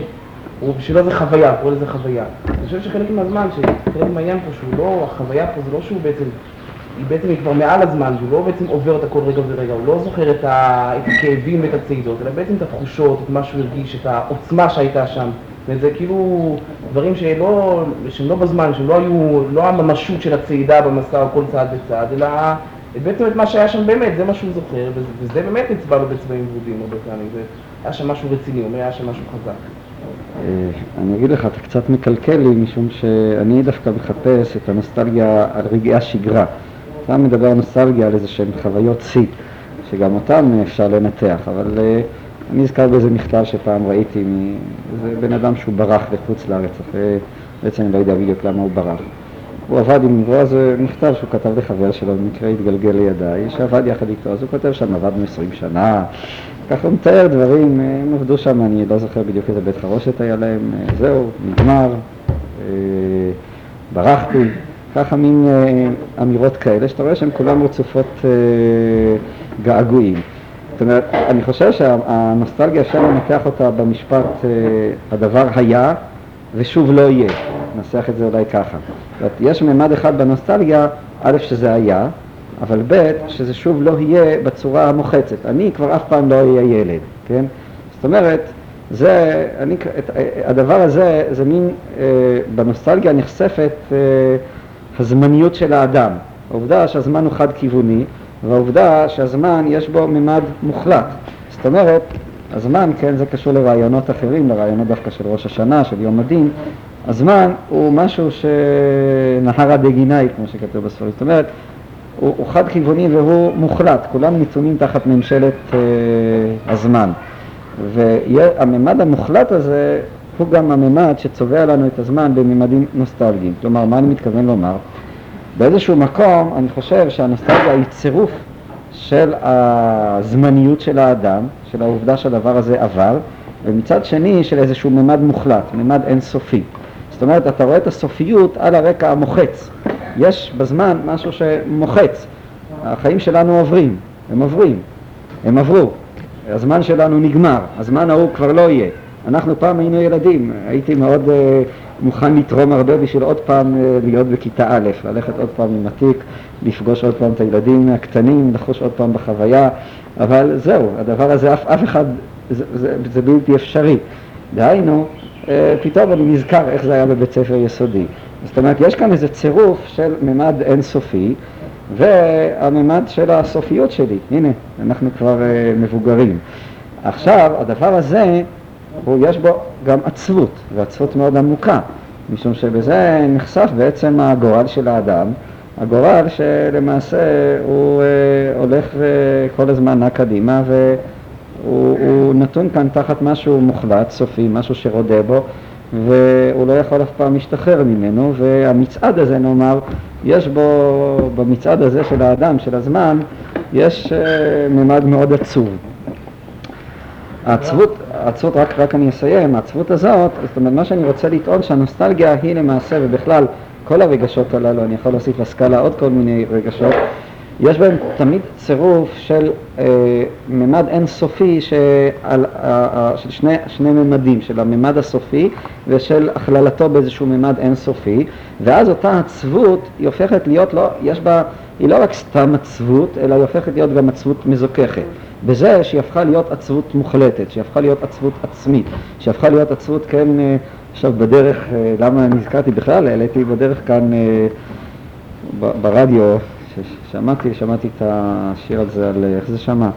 הוא בשבילו זה חוויה, הוא קורא לזה חוויה. אני חושב שחלק מהזמן, שחלק מהעניין פה, שהוא לא, החוויה פה זה לא שהוא בעצם, היא בעצם היא כבר מעל הזמן, שהוא לא בעצם עובר אותה כל רגע ורגע, הוא לא זוכר את, ה, את הכאבים ואת הצעידות, אלא בעצם את התחושות, את מה שהוא הרגיש, את העוצמה שהייתה שם. וזה כאילו דברים שלא, שהם לא בזמן, שהם לא היו, לא הממשות של הצעידה במסע או כל צעד וצעד, אלא בעצם את מה שהיה שם באמת, זה מה שהוא זוכר, וזה, וזה באמת נצבע לו בצבעים ורודים הרבה פעמים, זה היה שם משהו רציני, אומר, היה שם משהו חזק. אה, אני אגיד לך, אתה קצת מקלקל לי, משום שאני דווקא מחפש את הנוסטלגיה על רגעי השגרה. אתה מדבר נוסטלגיה על איזה שהן חוויות שיא, שגם אותן אפשר לנתח, אבל אה, אני נזכר באיזה מכתב שפעם ראיתי מאיזה בן אדם שהוא ברח לחוץ לארץ, אחרי, בעצם אני לא יודע בדיוק למה הוא ברח. הוא עבד עם נבואה, זה מכתב שהוא כתב לחבר שלו, במקרה התגלגל לידיי, שעבד יחד איתו, אז הוא כותב שם, עבדנו 20 שנה, ככה הוא מתאר דברים, הם עבדו שם, אני לא זוכר בדיוק איזה בית חרושת היה להם, זהו, נגמר, אה, ברחתי, ככה מין אה, אמירות כאלה, שאתה רואה שהן כולן רצופות אה, געגועים. זאת אומרת, אני חושב שהנוסטלגיה אפשר לנתח אותה במשפט אה, הדבר היה ושוב לא יהיה, ננסח את זה אולי ככה. זאת אומרת, יש ממד אחד בנוסטלגיה, א', שזה היה, אבל ב', שזה שוב לא יהיה בצורה המוחצת. אני כבר אף פעם לא אהיה ילד, כן? זאת אומרת, זה, אני, את, הדבר הזה, זה מין, אה, בנוסטלגיה נחשפת אה, הזמניות של האדם. העובדה שהזמן הוא חד-כיווני, והעובדה שהזמן יש בו ממד מוחלט. זאת אומרת, הזמן, כן, זה קשור לרעיונות אחרים, לרעיונות דווקא של ראש השנה, של יום הדין. הזמן הוא משהו שנהרה דגינאי, כמו שכתוב בספרים. זאת אומרת, הוא, הוא חד-כיווני והוא מוחלט, כולם נתונים תחת ממשלת אה, הזמן. והממד המוחלט הזה הוא גם הממד שצובע לנו את הזמן בממדים נוסטלגיים. כלומר, מה אני מתכוון לומר? באיזשהו מקום אני חושב שהנוסטלגיה היא צירוף של הזמניות של האדם, של העובדה שהדבר הזה עבר, ומצד שני של איזשהו ממד מוחלט, ממד אינסופי. זאת אומרת, אתה רואה את הסופיות על הרקע המוחץ. יש בזמן משהו שמוחץ. החיים שלנו עוברים, הם עוברים, הם עברו. הזמן שלנו נגמר, הזמן ההוא כבר לא יהיה. אנחנו פעם היינו ילדים, הייתי מאוד uh, מוכן לתרום הרבה בשביל עוד פעם uh, להיות בכיתה א', ללכת עוד פעם עם התיק, לפגוש עוד פעם את הילדים הקטנים, לחוש עוד פעם בחוויה, אבל זהו, הדבר הזה אף, אף אחד, זה, זה, זה בלתי אפשרי. דהיינו, uh, פתאום אני נזכר איך זה היה בבית ספר יסודי. זאת אומרת, יש כאן איזה צירוף של ממד אינסופי, והממד של הסופיות שלי, הנה, אנחנו כבר uh, מבוגרים. עכשיו, הדבר הזה, הוא, יש בו גם עצבות, ועצבות מאוד עמוקה, משום שבזה נחשף בעצם הגורל של האדם, הגורל שלמעשה הוא uh, הולך וכל הזמן נע קדימה, והוא נתון כאן תחת משהו מוחלט, סופי, משהו שרודה בו, והוא לא יכול אף פעם להשתחרר ממנו, והמצעד הזה נאמר, יש בו, במצעד הזה של האדם, של הזמן, יש uh, ממד מאוד עצוב. העצבות, העצבות, רק, רק אני אסיים, העצבות הזאת, זאת אומרת, מה שאני רוצה לטעון שהנוסטלגיה היא למעשה, ובכלל כל הרגשות הללו, אני יכול להוסיף לסקאלה עוד כל מיני רגשות, יש בהם תמיד צירוף של אה, ממד אינסופי של, אה, אה, של שני, שני ממדים, של הממד הסופי ושל הכללתו באיזשהו ממד אינסופי, ואז אותה עצבות היא הופכת להיות, לא, יש בה, היא לא רק סתם עצבות, אלא היא הופכת להיות גם עצבות מזוככת. בזה שהיא הפכה להיות עצבות מוחלטת, שהיא הפכה להיות עצבות עצמית, שהיא הפכה להיות עצבות, כן, אה, עכשיו בדרך, אה, למה נזכרתי בכלל, העליתי בדרך כאן אה, ברדיו שמעתי, שמעתי את השיר הזה על, איך זה שמע?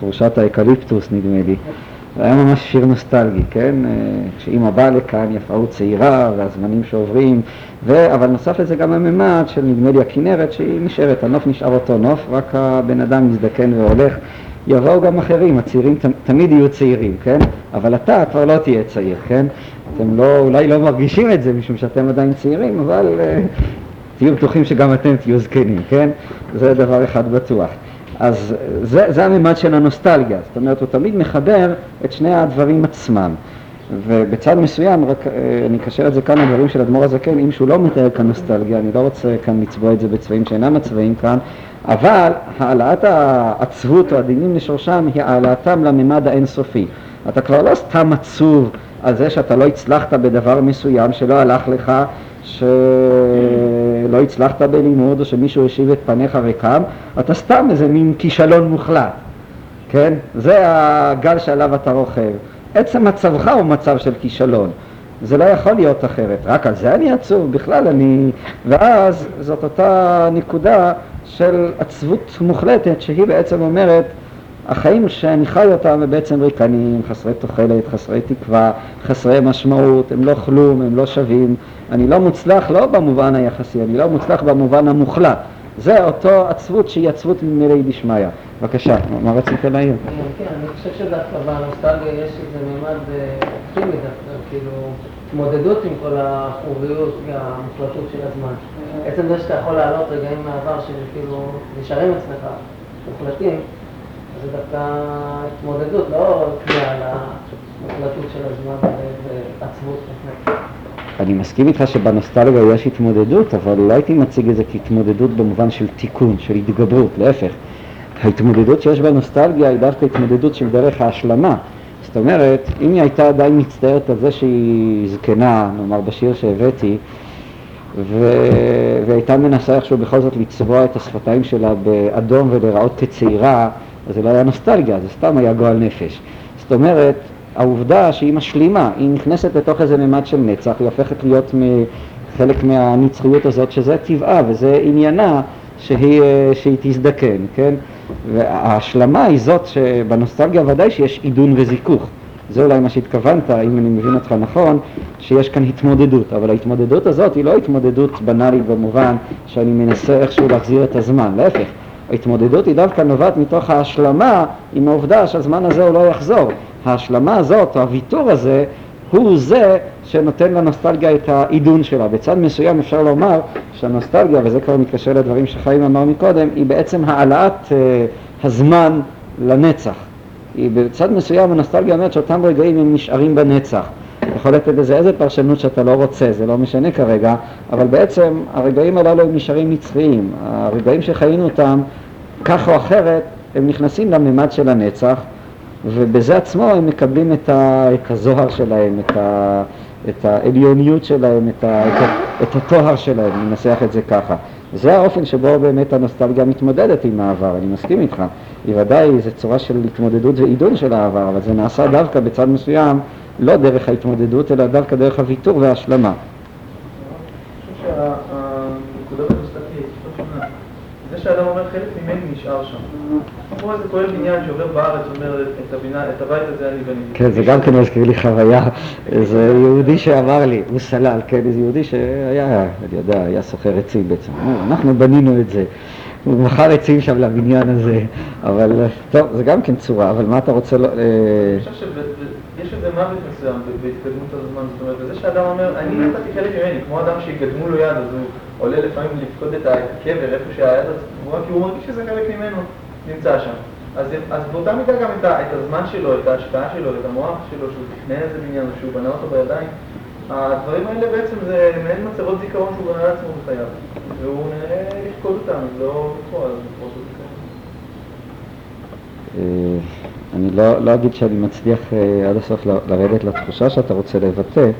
חורשת האקליפטוס נדמה לי. זה היה ממש שיר נוסטלגי, כן? אה, כשאימא באה לכאן, יפה וצעירה, והזמנים שעוברים, ו... אבל נוסף לזה גם הממד של נדמה לי הכנרת, שהיא נשארת, הנוף נשאר אותו נוף, רק הבן אדם מזדקן והולך. יבואו גם אחרים, הצעירים ת... תמיד יהיו צעירים, כן? אבל אתה כבר לא תהיה צעיר, כן? אתם לא, אולי לא מרגישים את זה משום שאתם עדיין צעירים, אבל אה, תהיו בטוחים שגם אתם תהיו זקנים, כן? זה דבר אחד בטוח. אז זה, זה הממד של הנוסטלגיה, זאת אומרת הוא תמיד מחבר את שני הדברים עצמם. ובצד מסוים, רק אה, אני אקשר את זה כאן לדברים של אדמו"ר הזקן, אם שהוא לא מתאר כאן נוסטלגיה, אני לא רוצה כאן לצבוע את זה בצבעים שאינם הצבעים כאן, אבל העלאת העצבות או הדינים לשורשם היא העלאתם לממד האינסופי. אתה כבר לא סתם עצוב על זה שאתה לא הצלחת בדבר מסוים, שלא הלך לך, שלא הצלחת בלימוד או שמישהו השיב את פניך ריקם, אתה סתם איזה מין כישלון מוחלט, כן? זה הגל שעליו אתה רוכב. עצם מצבך הוא מצב של כישלון. זה לא יכול להיות אחרת. רק על זה אני עצוב, בכלל אני... ואז זאת אותה נקודה של עצבות מוחלטת שהיא בעצם אומרת החיים שאני חי אותם הם בעצם ריקנים, חסרי תוחלת, חסרי תקווה, חסרי משמעות, הם לא כלום, הם לא שווים. אני לא מוצלח לא במובן היחסי, אני לא מוצלח במובן המוחלט. זה אותו עצבות שהיא עצבות ממילי דשמיא. בבקשה, מה רצית להעיר? כן, אני חושב שדווקא בנוסטלגיה יש איזה מימד אופטימי דווקא, כאילו, התמודדות עם כל החורביות והמוחלטות של הזמן. עצם זה שאתה יכול להעלות רגעים מהעבר שכאילו נשארים אצלך מוחלטים, זה דווקא התמודדות, לא כניעה למוחלטות של הזמן ועצבות. אני מסכים איתך שבנוסטלגיה יש התמודדות, אבל לא הייתי מציג את זה כהתמודדות במובן של תיקון, של התגברות, להפך. ההתמודדות שיש בנוסטלגיה היא דווקא התמודדות של דרך ההשלמה. זאת אומרת, אם היא הייתה עדיין מצטערת על זה שהיא זקנה, נאמר בשיר שהבאתי, ו... והייתה מנסה איכשהו בכל זאת לצבוע את השפתיים שלה באדום ולראות כצעירה, אז זה לא היה נוסטלגיה, זה סתם היה גועל נפש. זאת אומרת, העובדה שהיא משלימה, היא נכנסת לתוך איזה ממד של נצח, היא הופכת להיות חלק מהנצחיות הזאת, שזה טבעה וזה עניינה שהיא, אה, שהיא תזדקן, כן? וההשלמה היא זאת שבנוסטלגיה ודאי שיש עידון וזיכוך. זה אולי מה שהתכוונת, אם אני מבין אותך נכון, שיש כאן התמודדות, אבל ההתמודדות הזאת היא לא התמודדות בנאלית במובן שאני מנסה איכשהו להחזיר את הזמן, להפך, ההתמודדות היא דווקא נובעת מתוך ההשלמה עם העובדה שהזמן הזה הוא לא יחזור. ההשלמה הזאת, או הוויתור הזה, הוא זה שנותן לנוסטלגיה את העידון שלה. בצד מסוים אפשר לומר שהנוסטלגיה, וזה כבר מתקשר לדברים שחיים אמר מקודם, היא בעצם העלאת uh, הזמן לנצח. היא בצד מסוים הנוסטלגיה אומרת שאותם רגעים הם נשארים בנצח. יכול לתת לזה איזה פרשנות שאתה לא רוצה, זה לא משנה כרגע, אבל בעצם הרגעים הללו הם נשארים נצחיים. הרגעים שחיינו אותם, כך או אחרת, הם נכנסים לממד של הנצח, ובזה עצמו הם מקבלים את, ה, את הזוהר שלהם, את, ה, את העליוניות שלהם, את, ה, את, ה, את הטוהר שלהם, ננסח את זה ככה. זה האופן שבו באמת הנוסטלגיה מתמודדת עם העבר, אני מסכים איתך. היא ודאי, זו צורה של התמודדות ועידון של העבר, אבל זה נעשה דווקא בצד מסוים, לא דרך ההתמודדות, אלא דווקא דרך הוויתור וההשלמה. זה שאדם אומר חלק ממני נשאר שם. כמו איזה פועל בניין שעובר בארץ, אומר את, הבינה, את הבית הזה אני בניתי. כן, זה גם כן מזכיר לי חוויה. איזה יהודי שאמר לי, הוא סלל, כן, איזה יהודי שהיה, אני יודע, היה סוחר עצים בעצם. אנחנו בנינו את זה. הוא מכר עצים שם לבניין הזה, אבל טוב, זה גם כן צורה, אבל מה אתה רוצה... אה, אני חושב שיש איזה מוות מסוים בהתקדמות הזמן, זאת אומרת, וזה שאדם אומר, אני נתתי חלק ממני, כמו אדם שיגדמו לו יד, אז הוא עולה לפעמים לפקוד את הקבר, איפה שהיד, כי הוא מרגיש שזה חלק ממנו נמצא שם. אז, אז באותה מידה גם את, את הזמן שלו, את ההשקעה שלו, את המוח שלו, שהוא תכנן איזה בניין, שהוא בנה אותו בידיים, הדברים האלה בעצם זה מעין מצבות זיכרון שהוא בנה לעצמו בחייו, והוא נראה לפקוד אותם, לא בפועל, לפרוט את אה, אני לא, לא אגיד שאני מצליח אה, עד הסוף לרדת לתחושה שאתה רוצה לבטא.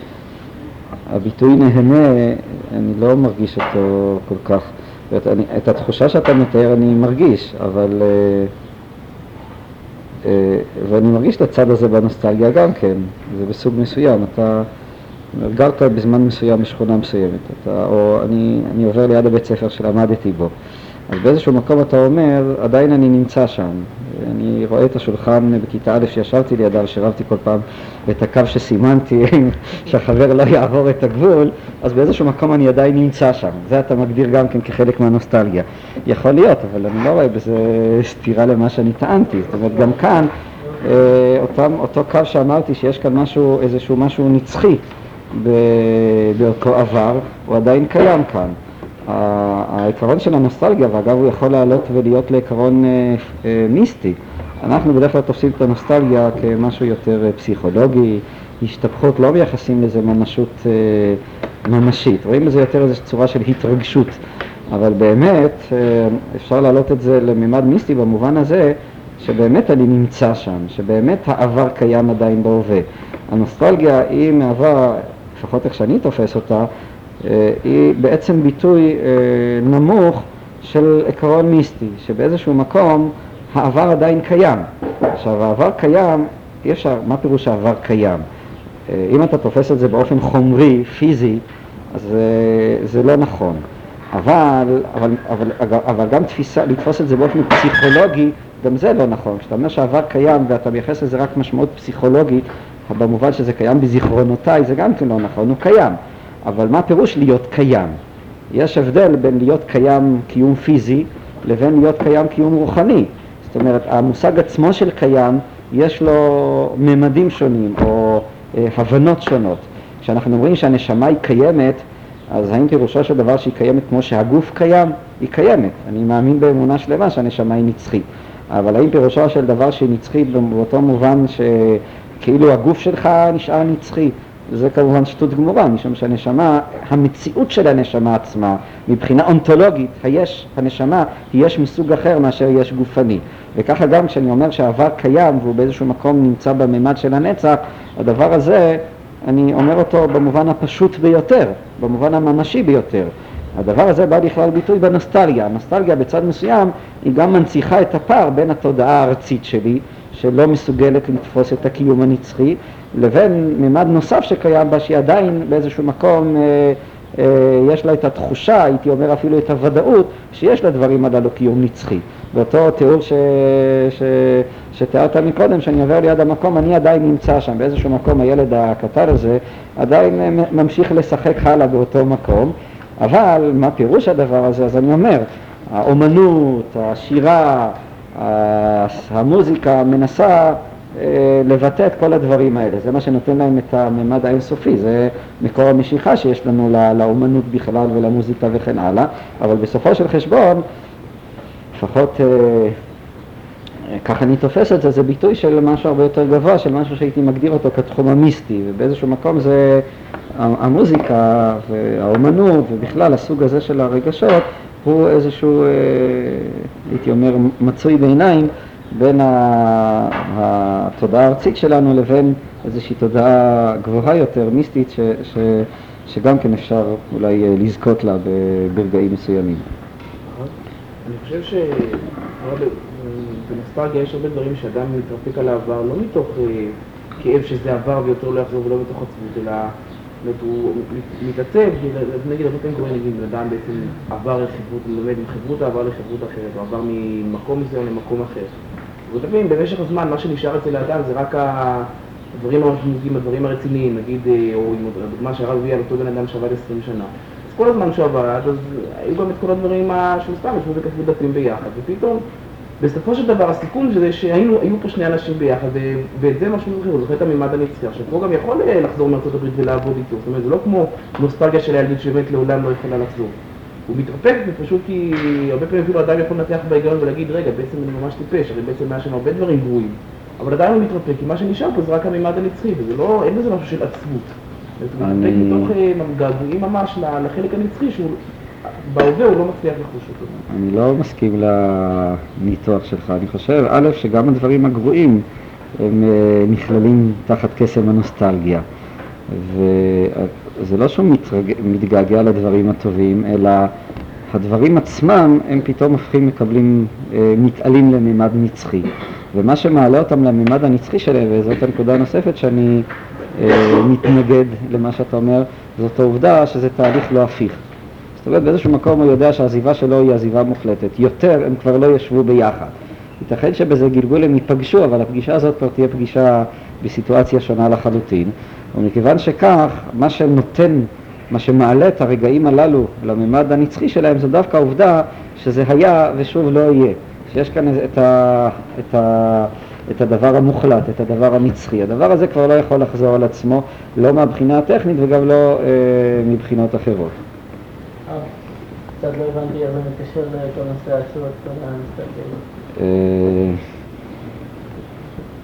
הביטוי נהנה, אני לא מרגיש אותו כל כך. אני, את התחושה שאתה מתאר אני מרגיש, אבל... אה, ואני מרגיש את הצד הזה בנוסטלגיה גם כן, זה בסוג מסוים. אתה גרת בזמן מסוים בשכונה מסוימת, אתה, או אני, אני עובר ליד הבית ספר שלמדתי בו. אז באיזשהו מקום אתה אומר, עדיין אני נמצא שם. אני רואה את השולחן בכיתה א' שישבתי לידיו, שרבתי כל פעם את הקו שסימנתי, (laughs) שהחבר לא יעבור את הגבול, אז באיזשהו מקום אני עדיין נמצא שם. זה אתה מגדיר גם כן כחלק מהנוסטלגיה. יכול להיות, אבל אני לא רואה בזה סתירה למה שאני טענתי. זאת אומרת, גם כאן, אה, אותם, אותו קו שאמרתי שיש כאן משהו, איזשהו משהו נצחי באותו עבר, הוא עדיין קיים כאן. העיקרון של הנוסטלגיה, ואגב הוא יכול לעלות ולהיות לעיקרון אה, אה, מיסטי, אנחנו בדרך כלל תופסים את הנוסטלגיה כמשהו יותר אה, פסיכולוגי, השתפכות, לא מייחסים לזה ממשות ממשית, רואים בזה יותר איזו צורה של התרגשות, אבל באמת אפשר להעלות את זה לממד מיסטי במובן הזה שבאמת אני נמצא שם, שבאמת העבר קיים עדיין בהווה. הנוסטלגיה היא מהווה, לפחות איך שאני תופס אותה, היא בעצם ביטוי אה, נמוך של עקרון מיסטי, שבאיזשהו מקום העבר עדיין קיים. עכשיו העבר קיים, אי אפשר, מה פירוש העבר קיים? אה, אם אתה תופס את זה באופן חומרי, פיזי, אז זה, זה לא נכון. אבל, אבל, אבל, אבל גם תפיסה, לתפוס את זה באופן פסיכולוגי, גם זה לא נכון. כשאתה אומר שהעבר קיים ואתה מייחס לזה רק משמעות פסיכולוגית, במובן שזה קיים בזיכרונותיי, זה גם כן לא נכון, הוא קיים. אבל מה פירוש להיות קיים? יש הבדל בין להיות קיים קיום פיזי לבין להיות קיים קיום רוחני. זאת אומרת, המושג עצמו של קיים, יש לו ממדים שונים או אה, הבנות שונות. כשאנחנו אומרים שהנשמה היא קיימת, אז האם פירושו של דבר שהיא קיימת כמו שהגוף קיים? היא קיימת. אני מאמין באמונה שלמה שהנשמה היא נצחית. אבל האם פירושו של דבר שהיא נצחית באותו מובן שכאילו הגוף שלך נשאר נצחי? זה כמובן שטות גמורה, משום שהנשמה, המציאות של הנשמה עצמה, מבחינה אונתולוגית, היש, הנשמה, היא יש מסוג אחר מאשר יש גופני. וככה גם כשאני אומר שהעבר קיים והוא באיזשהו מקום נמצא בממד של הנצח, הדבר הזה, אני אומר אותו במובן הפשוט ביותר, במובן הממשי ביותר. הדבר הזה בא לכלל ביטוי בנוסטלגיה. הנוסטלגיה בצד מסוים היא גם מנציחה את הפער בין התודעה הארצית שלי, שלא מסוגלת לתפוס את הקיום הנצחי, לבין ממד נוסף שקיים בה, שהיא עדיין באיזשהו מקום, אה, אה, יש לה את התחושה, הייתי אומר אפילו את הוודאות, שיש לדברים הללו קיום נצחי. באותו תיאור ש... ש... שתיארת מקודם, שאני עובר ליד המקום, אני עדיין נמצא שם, באיזשהו מקום הילד הקטן הזה עדיין אה, ממשיך לשחק הלאה באותו מקום, אבל מה פירוש הדבר הזה? אז אני אומר, האומנות, השירה, המוזיקה מנסה לבטא את כל הדברים האלה, זה מה שנותן להם את הממד האינסופי, זה מקור המשיכה שיש לנו לאומנות בכלל ולמוזיקה וכן הלאה, אבל בסופו של חשבון, לפחות אה, ככה אני תופס את זה, זה ביטוי של משהו הרבה יותר גבוה, של משהו שהייתי מגדיר אותו כתחום המיסטי, ובאיזשהו מקום זה המוזיקה והאומנות ובכלל הסוג הזה של הרגשות הוא איזשהו, אה, הייתי אומר, מצוי ביניים בין התודעה הארצית שלנו לבין איזושהי תודעה גבוהה יותר, מיסטית, ש, ש, שגם כן אפשר אולי אה, לזכות לה ברגעים מסוימים. אני חושב שבנוסטלגיה יש הרבה דברים שאדם מתרפק על העבר, לא מתוך אה, כאב שזה עבר ויותר לא יחזור ולא מתוך עצמות, אלא זאת הוא מתעצב, נגיד הרבה פעמים קורה, נגיד, אדם בעצם עבר לחברות, לומד מחברות עבר לחברות אחרת, או עבר ממקום מסוים למקום אחר. פעמים במשך הזמן מה שנשאר אצל האדם זה רק הדברים המשמעותיים, הדברים הרציניים, נגיד, אה, או עם הדוגמה שהרב הביא על אותו בן אדם שעבד 20 שנה. אז כל הזמן שהוא עבד, אז היו גם את כל הדברים שהוא סתם ישבו וכתבו דפים ביחד, ופתאום בסופו של דבר הסיכום זה שהיו פה שני אנשים ביחד, ואת זה משהו אחר, הוא זוכר את המימד הנצחי. עכשיו, פה גם יכול אה, לחזור מארצות הברית ולעבוד איתו, זאת אומרת, זה לא כמו נוסטלגיה של הילדות שבאמת לעולם לא יכולה לחזור. הוא מתרפק ופשוט כי הרבה פעמים אפילו אדם יכול לנתח בהיגיון ולהגיד, רגע, בעצם אני ממש טיפש, הרי בעצם היה שם הרבה דברים גרועים. אבל עדיין הוא מתרפק, כי מה שנשאר פה זה רק המימד הנצחי, וזה לא, אין בזה משהו של עצבות. הוא מתרפק מתוך אה, געגועים ממש לחלק הנצחי שהוא... בהווה הוא לא מצליח לחוש אותו. אני לא מסכים לניתוח שלך. אני חושב, א', שגם הדברים הגרועים הם אה, נכללים תחת קסם הנוסטלגיה. וזה לא שהוא מתרג... מתגעגע לדברים הטובים, אלא הדברים עצמם הם פתאום הופכים, מקבלים, אה, מתעלים לממד נצחי. ומה שמעלה אותם לממד הנצחי שלהם, וזאת הנקודה הנוספת שאני אה, מתנגד למה שאתה אומר, זאת העובדה שזה תהליך לא הפיך. זאת אומרת, באיזשהו מקום הוא יודע שהעזיבה שלו היא עזיבה מוחלטת. יותר הם כבר לא ישבו ביחד. ייתכן שבזה גלגול הם ייפגשו, אבל הפגישה הזאת כבר תהיה פגישה בסיטואציה שונה לחלוטין. ומכיוון שכך, מה שנותן, מה שמעלה את הרגעים הללו לממד הנצחי שלהם, זו דווקא העובדה שזה היה ושוב לא יהיה. שיש כאן את, ה, את, ה, את הדבר המוחלט, את הדבר הנצחי. הדבר הזה כבר לא יכול לחזור על עצמו, לא מהבחינה הטכנית וגם לא אה, מבחינות אחרות. קצת לא הבנתי, אבל מתקשר לכל נושא העצות, כל הנסתגלות.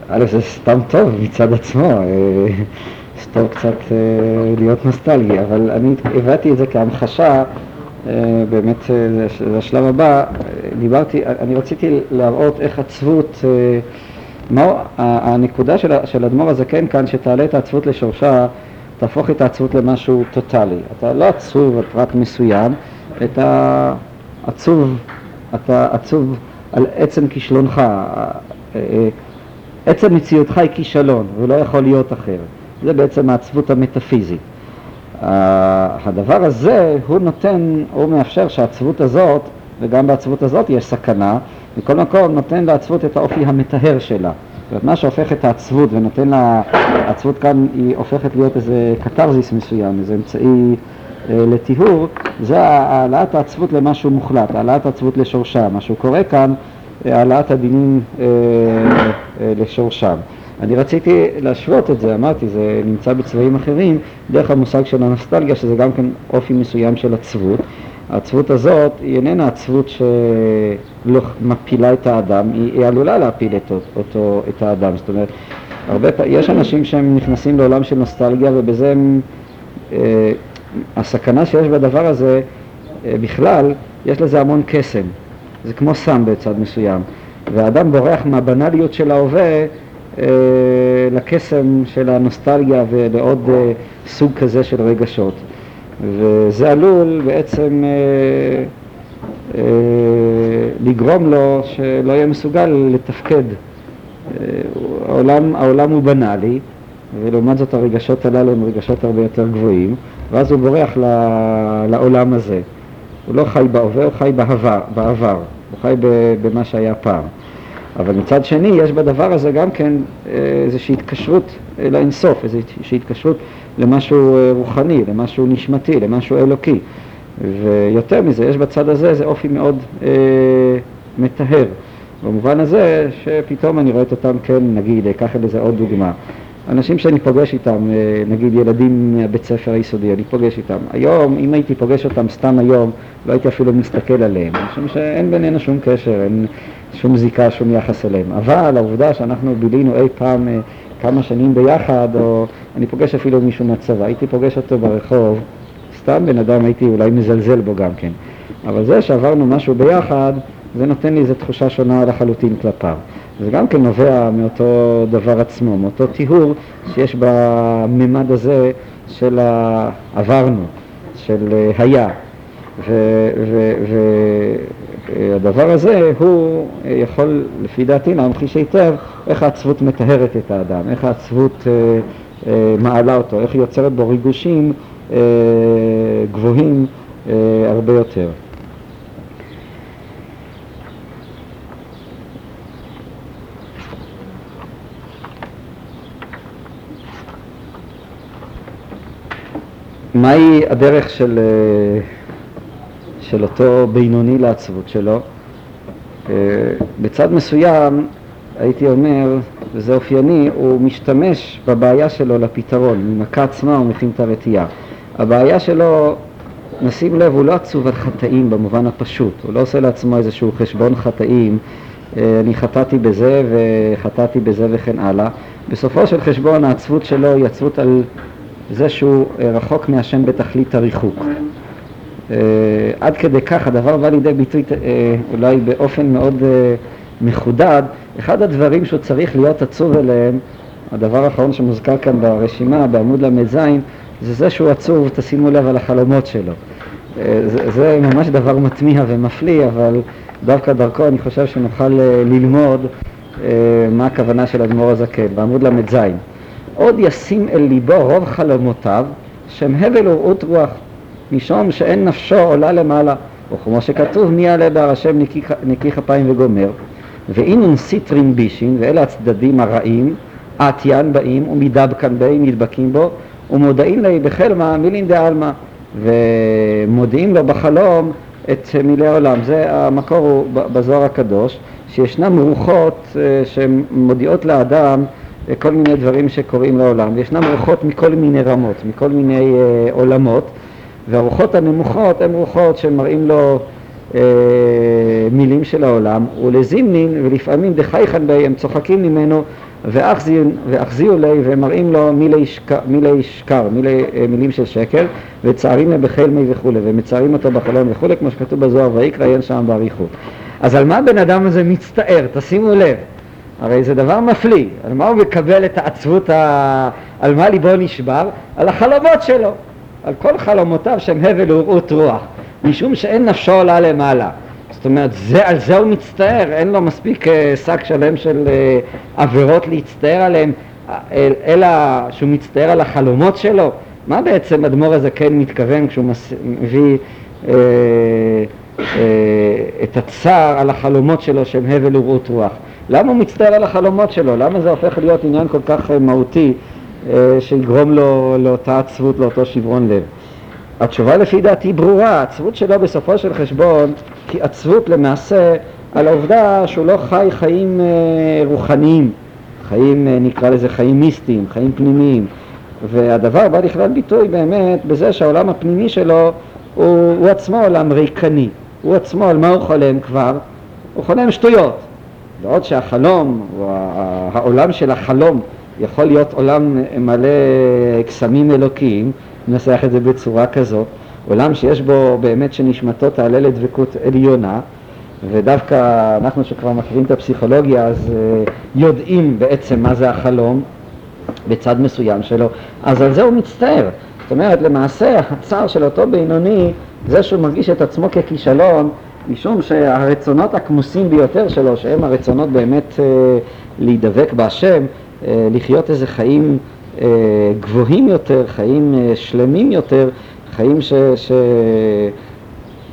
א', זה סתם טוב מצד עצמו, אה, סטור קצת אה, להיות נוסטלגי, אבל אני הבאתי את זה כהמחשה, אה, באמת זה השלב הבא, דיברתי, אני רציתי להראות איך עצבות, מה הנקודה של האדמו"ר הזקן כאן, שתעלה את העצבות לשורשה, תהפוך את העצבות למשהו טוטאלי. אתה לא עצוב על פרט מסוים, אתה עצוב, אתה עצוב על עצם כישלונך. עצם מציאותך היא כישלון, והוא לא יכול להיות אחר. זה בעצם העצבות המטאפיזית. הדבר הזה, הוא נותן, הוא מאפשר שהעצבות הזאת, וגם בעצבות הזאת יש סכנה, מכל מקום נותן לעצבות את האופי המטהר שלה. זאת אומרת, מה שהופך את העצבות ונותן לה, העצבות כאן היא הופכת להיות איזה קתרזיס מסוים, איזה אמצעי אה, לטיהור, זה העלאת העצבות למשהו מוחלט, העלאת העצבות לשורשה. מה שהוא קורא כאן העלאת הדינים אה, אה, לשורשם. אני רציתי להשוות את זה, אמרתי, זה נמצא בצבעים אחרים, דרך המושג של הנוסטלגיה, שזה גם כן אופי מסוים של עצבות. העצבות הזאת היא איננה עצבות שלא מפילה את האדם, היא, היא עלולה להפיל את, אותו, את האדם. זאת אומרת, הרבה פעמים, יש אנשים שהם נכנסים לעולם של נוסטלגיה ובזה הם, אה, הסכנה שיש בדבר הזה, אה, בכלל, יש לזה המון קסם. זה כמו סם בצד מסוים. והאדם בורח מהבנאליות של ההווה לקסם של הנוסטלגיה ולעוד אה, סוג כזה של רגשות. וזה עלול בעצם אה, אה, לגרום לו שלא יהיה מסוגל לתפקד העולם, העולם הוא בנאלי, ולעומת זאת הרגשות הללו הם רגשות הרבה יותר גבוהים, ואז הוא בורח לעולם הזה. הוא לא חי בהווה, הוא חי בעבר. הוא חי במה שהיה פעם. אבל מצד שני יש בדבר הזה גם כן אה, איזושהי התקשרות לאינסוף, איזושהי התקשרות למשהו אה, רוחני, למשהו נשמתי, למשהו אלוקי. ויותר מזה, יש בצד הזה איזה אופי מאוד אה, מטהר. במובן הזה שפתאום אני רואה אותם כן, נגיד, אקח לזה עוד דוגמה. אנשים שאני פוגש איתם, אה, נגיד ילדים מהבית ספר היסודי, אני פוגש איתם. היום, אם הייתי פוגש אותם סתם היום, לא הייתי אפילו מסתכל עליהם, משום שאין בינינו שום קשר, אין שום זיקה, שום יחס אליהם. אבל העובדה שאנחנו בילינו אי פעם אה, כמה שנים ביחד, או אני פוגש אפילו מישהו מהצבא, הייתי פוגש אותו ברחוב, סתם בן אדם הייתי אולי מזלזל בו גם כן. אבל זה שעברנו משהו ביחד, זה נותן לי איזו תחושה שונה לחלוטין כלפיו. זה גם כן נובע מאותו דבר עצמו, מאותו טיהור שיש בממד הזה של העברנו, של אה, היה. והדבר הזה הוא אה, יכול, לפי דעתי, להמחיש היטב איך העצבות מטהרת את האדם, איך העצבות אה, מעלה אותו, איך היא יוצרת בו ריגושים גבוהים הרבה יותר. מהי הדרך של, אה, של אותו בינוני לעצבות שלו? אה, בצד מסוים, הייתי אומר, וזה אופייני, הוא משתמש בבעיה שלו לפתרון, ממכה עצמה הוא מכין את הרתיעה. הבעיה שלו, נשים לב, הוא לא עצוב על חטאים במובן הפשוט, הוא לא עושה לעצמו איזשהו חשבון חטאים, אה, אני חטאתי בזה וחטאתי בזה וכן הלאה. בסופו של חשבון העצבות שלו היא עצבות על זה שהוא אה, רחוק מהשם בתכלית הריחוק. אה, עד כדי כך הדבר בא לידי ביטוי אה, אולי באופן מאוד מחודד. אחד הדברים שהוא צריך להיות עצוב אליהם, הדבר האחרון שמוזכר כאן ברשימה, בעמוד ל"ז, זה זה שהוא עצוב, תשימו לב על החלומות שלו. זה, זה ממש דבר מטמיע ומפליא, אבל דווקא דרכו אני חושב שנוכל ללמוד מה הכוונה של אדמו"ר הזקן, בעמוד ל"ז. עוד ישים אל ליבו רוב חלומותיו, שהם הבל ורעות רוח, משום שאין נפשו עולה למעלה, וכמו שכתוב מי יעלה בהר השם נקי, נקי כפיים וגומר, ואינון סיטרין בישין, ואלה הצדדים הרעים, עטיין באים ומדבקן באים, נדבקים בו, ומודעים לי בחלמה מילין דעלמא, ומודיעים לו בחלום את מילי העולם. זה המקור הוא בזוהר הקדוש, שישנם רוחות אה, שמודיעות לאדם כל מיני דברים שקורים לעולם, וישנם רוחות מכל מיני רמות, מכל מיני אה, עולמות, והרוחות הנמוכות הן רוחות שמראים לו אה, מילים של העולם, ולזימנין, ולפעמים דחייכן בי, הם צוחקים ממנו, ואחזיו לי, ומראים לו מילי, שקר, מילי שקר מילי, אה, מילים של שקר, וצערים להם בחלמי וכולי, ומצערים אותו בחלום וכולי, כמו שכתוב בזוהר, ויקרא אין שם באריכות. אז על מה הבן אדם הזה מצטער? תשימו לב. הרי זה דבר מפליא, על מה הוא מקבל את העצבות, ה... על מה ליבו נשבר? על החלומות שלו, על כל חלומותיו שהם הבל ורעות רוח, משום שאין נפשו עולה למעלה. זאת אומרת, זה, על זה הוא מצטער, אין לו מספיק אה, שק שלם של אה, עבירות להצטער עליהם, אה, אלא שהוא מצטער על החלומות שלו. מה בעצם אדמו"ר הזה כן מתכוון כשהוא מס... מביא אה, אה, את הצער על החלומות שלו שהם הבל ורעות רוח? למה הוא מצטער על החלומות שלו? למה זה הופך להיות עניין כל כך אה, מהותי שיגרום לו לאותה עצבות, לאותו שברון לב? התשובה לפי דעתי ברורה, העצבות שלו בסופו של חשבון היא עצבות למעשה על העובדה שהוא לא חי חיים אה, רוחניים, חיים נקרא לזה חיים מיסטיים, חיים פנימיים והדבר בא לכלל ביטוי באמת בזה שהעולם הפנימי שלו הוא, הוא עצמו עולם ריקני, הוא עצמו על מה הוא חולם כבר? הוא חולם שטויות בעוד שהחלום, או העולם של החלום, יכול להיות עולם מלא קסמים אלוקיים, ננסח את זה בצורה כזאת, עולם שיש בו באמת שנשמתו תעלה לדבקות עליונה, ודווקא אנחנו שכבר מכירים את הפסיכולוגיה אז uh, יודעים בעצם מה זה החלום בצד מסוים שלו, אז על זה הוא מצטער. זאת אומרת, למעשה הצער של אותו בינוני, זה שהוא מרגיש את עצמו ככישלון, משום שהרצונות הכמוסים ביותר שלו, שהם הרצונות באמת אה, להידבק בהשם, אה, לחיות איזה חיים אה, גבוהים יותר, חיים אה, שלמים יותר, חיים ש...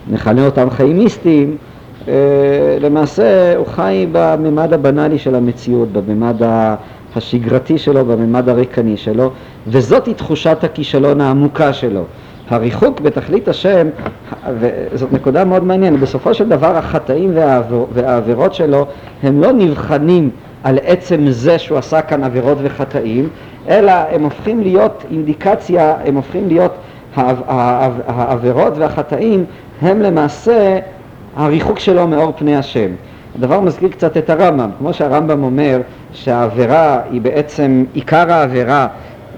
שנכנה אותם חיים מיסטיים, אה, למעשה הוא חי בממד הבנאלי של המציאות, בממד השגרתי שלו, בממד הריקני שלו, וזאתי תחושת הכישלון העמוקה שלו. הריחוק בתכלית השם, וזאת נקודה מאוד מעניינת, בסופו של דבר החטאים והעבירות שלו הם לא נבחנים על עצם זה שהוא עשה כאן עבירות וחטאים, אלא הם הופכים להיות אינדיקציה, הם הופכים להיות, העב- העב- העבירות והחטאים הם למעשה הריחוק שלו מאור פני השם. הדבר מזכיר קצת את הרמב"ם, כמו שהרמב"ם אומר שהעבירה היא בעצם, עיקר העבירה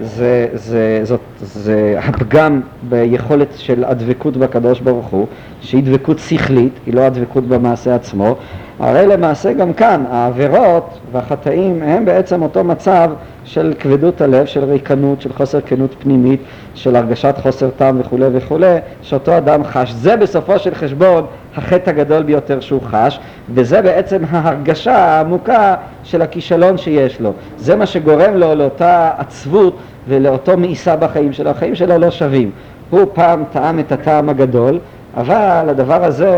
זה, זה, זאת, זה הפגם ביכולת של הדבקות בקדוש ברוך הוא, שהיא דבקות שכלית, היא לא הדבקות במעשה עצמו, הרי למעשה גם כאן העבירות והחטאים הם בעצם אותו מצב של כבדות הלב, של ריקנות, של חוסר כנות פנימית, של הרגשת חוסר טעם וכולי וכולי, שאותו אדם חש. זה בסופו של חשבון החטא הגדול ביותר שהוא חש, וזה בעצם ההרגשה העמוקה של הכישלון שיש לו. זה מה שגורם לו לאותה עצבות ולאותו מאיסה בחיים שלו. החיים שלו לא שווים. הוא פעם טעם את הטעם הגדול, אבל הדבר הזה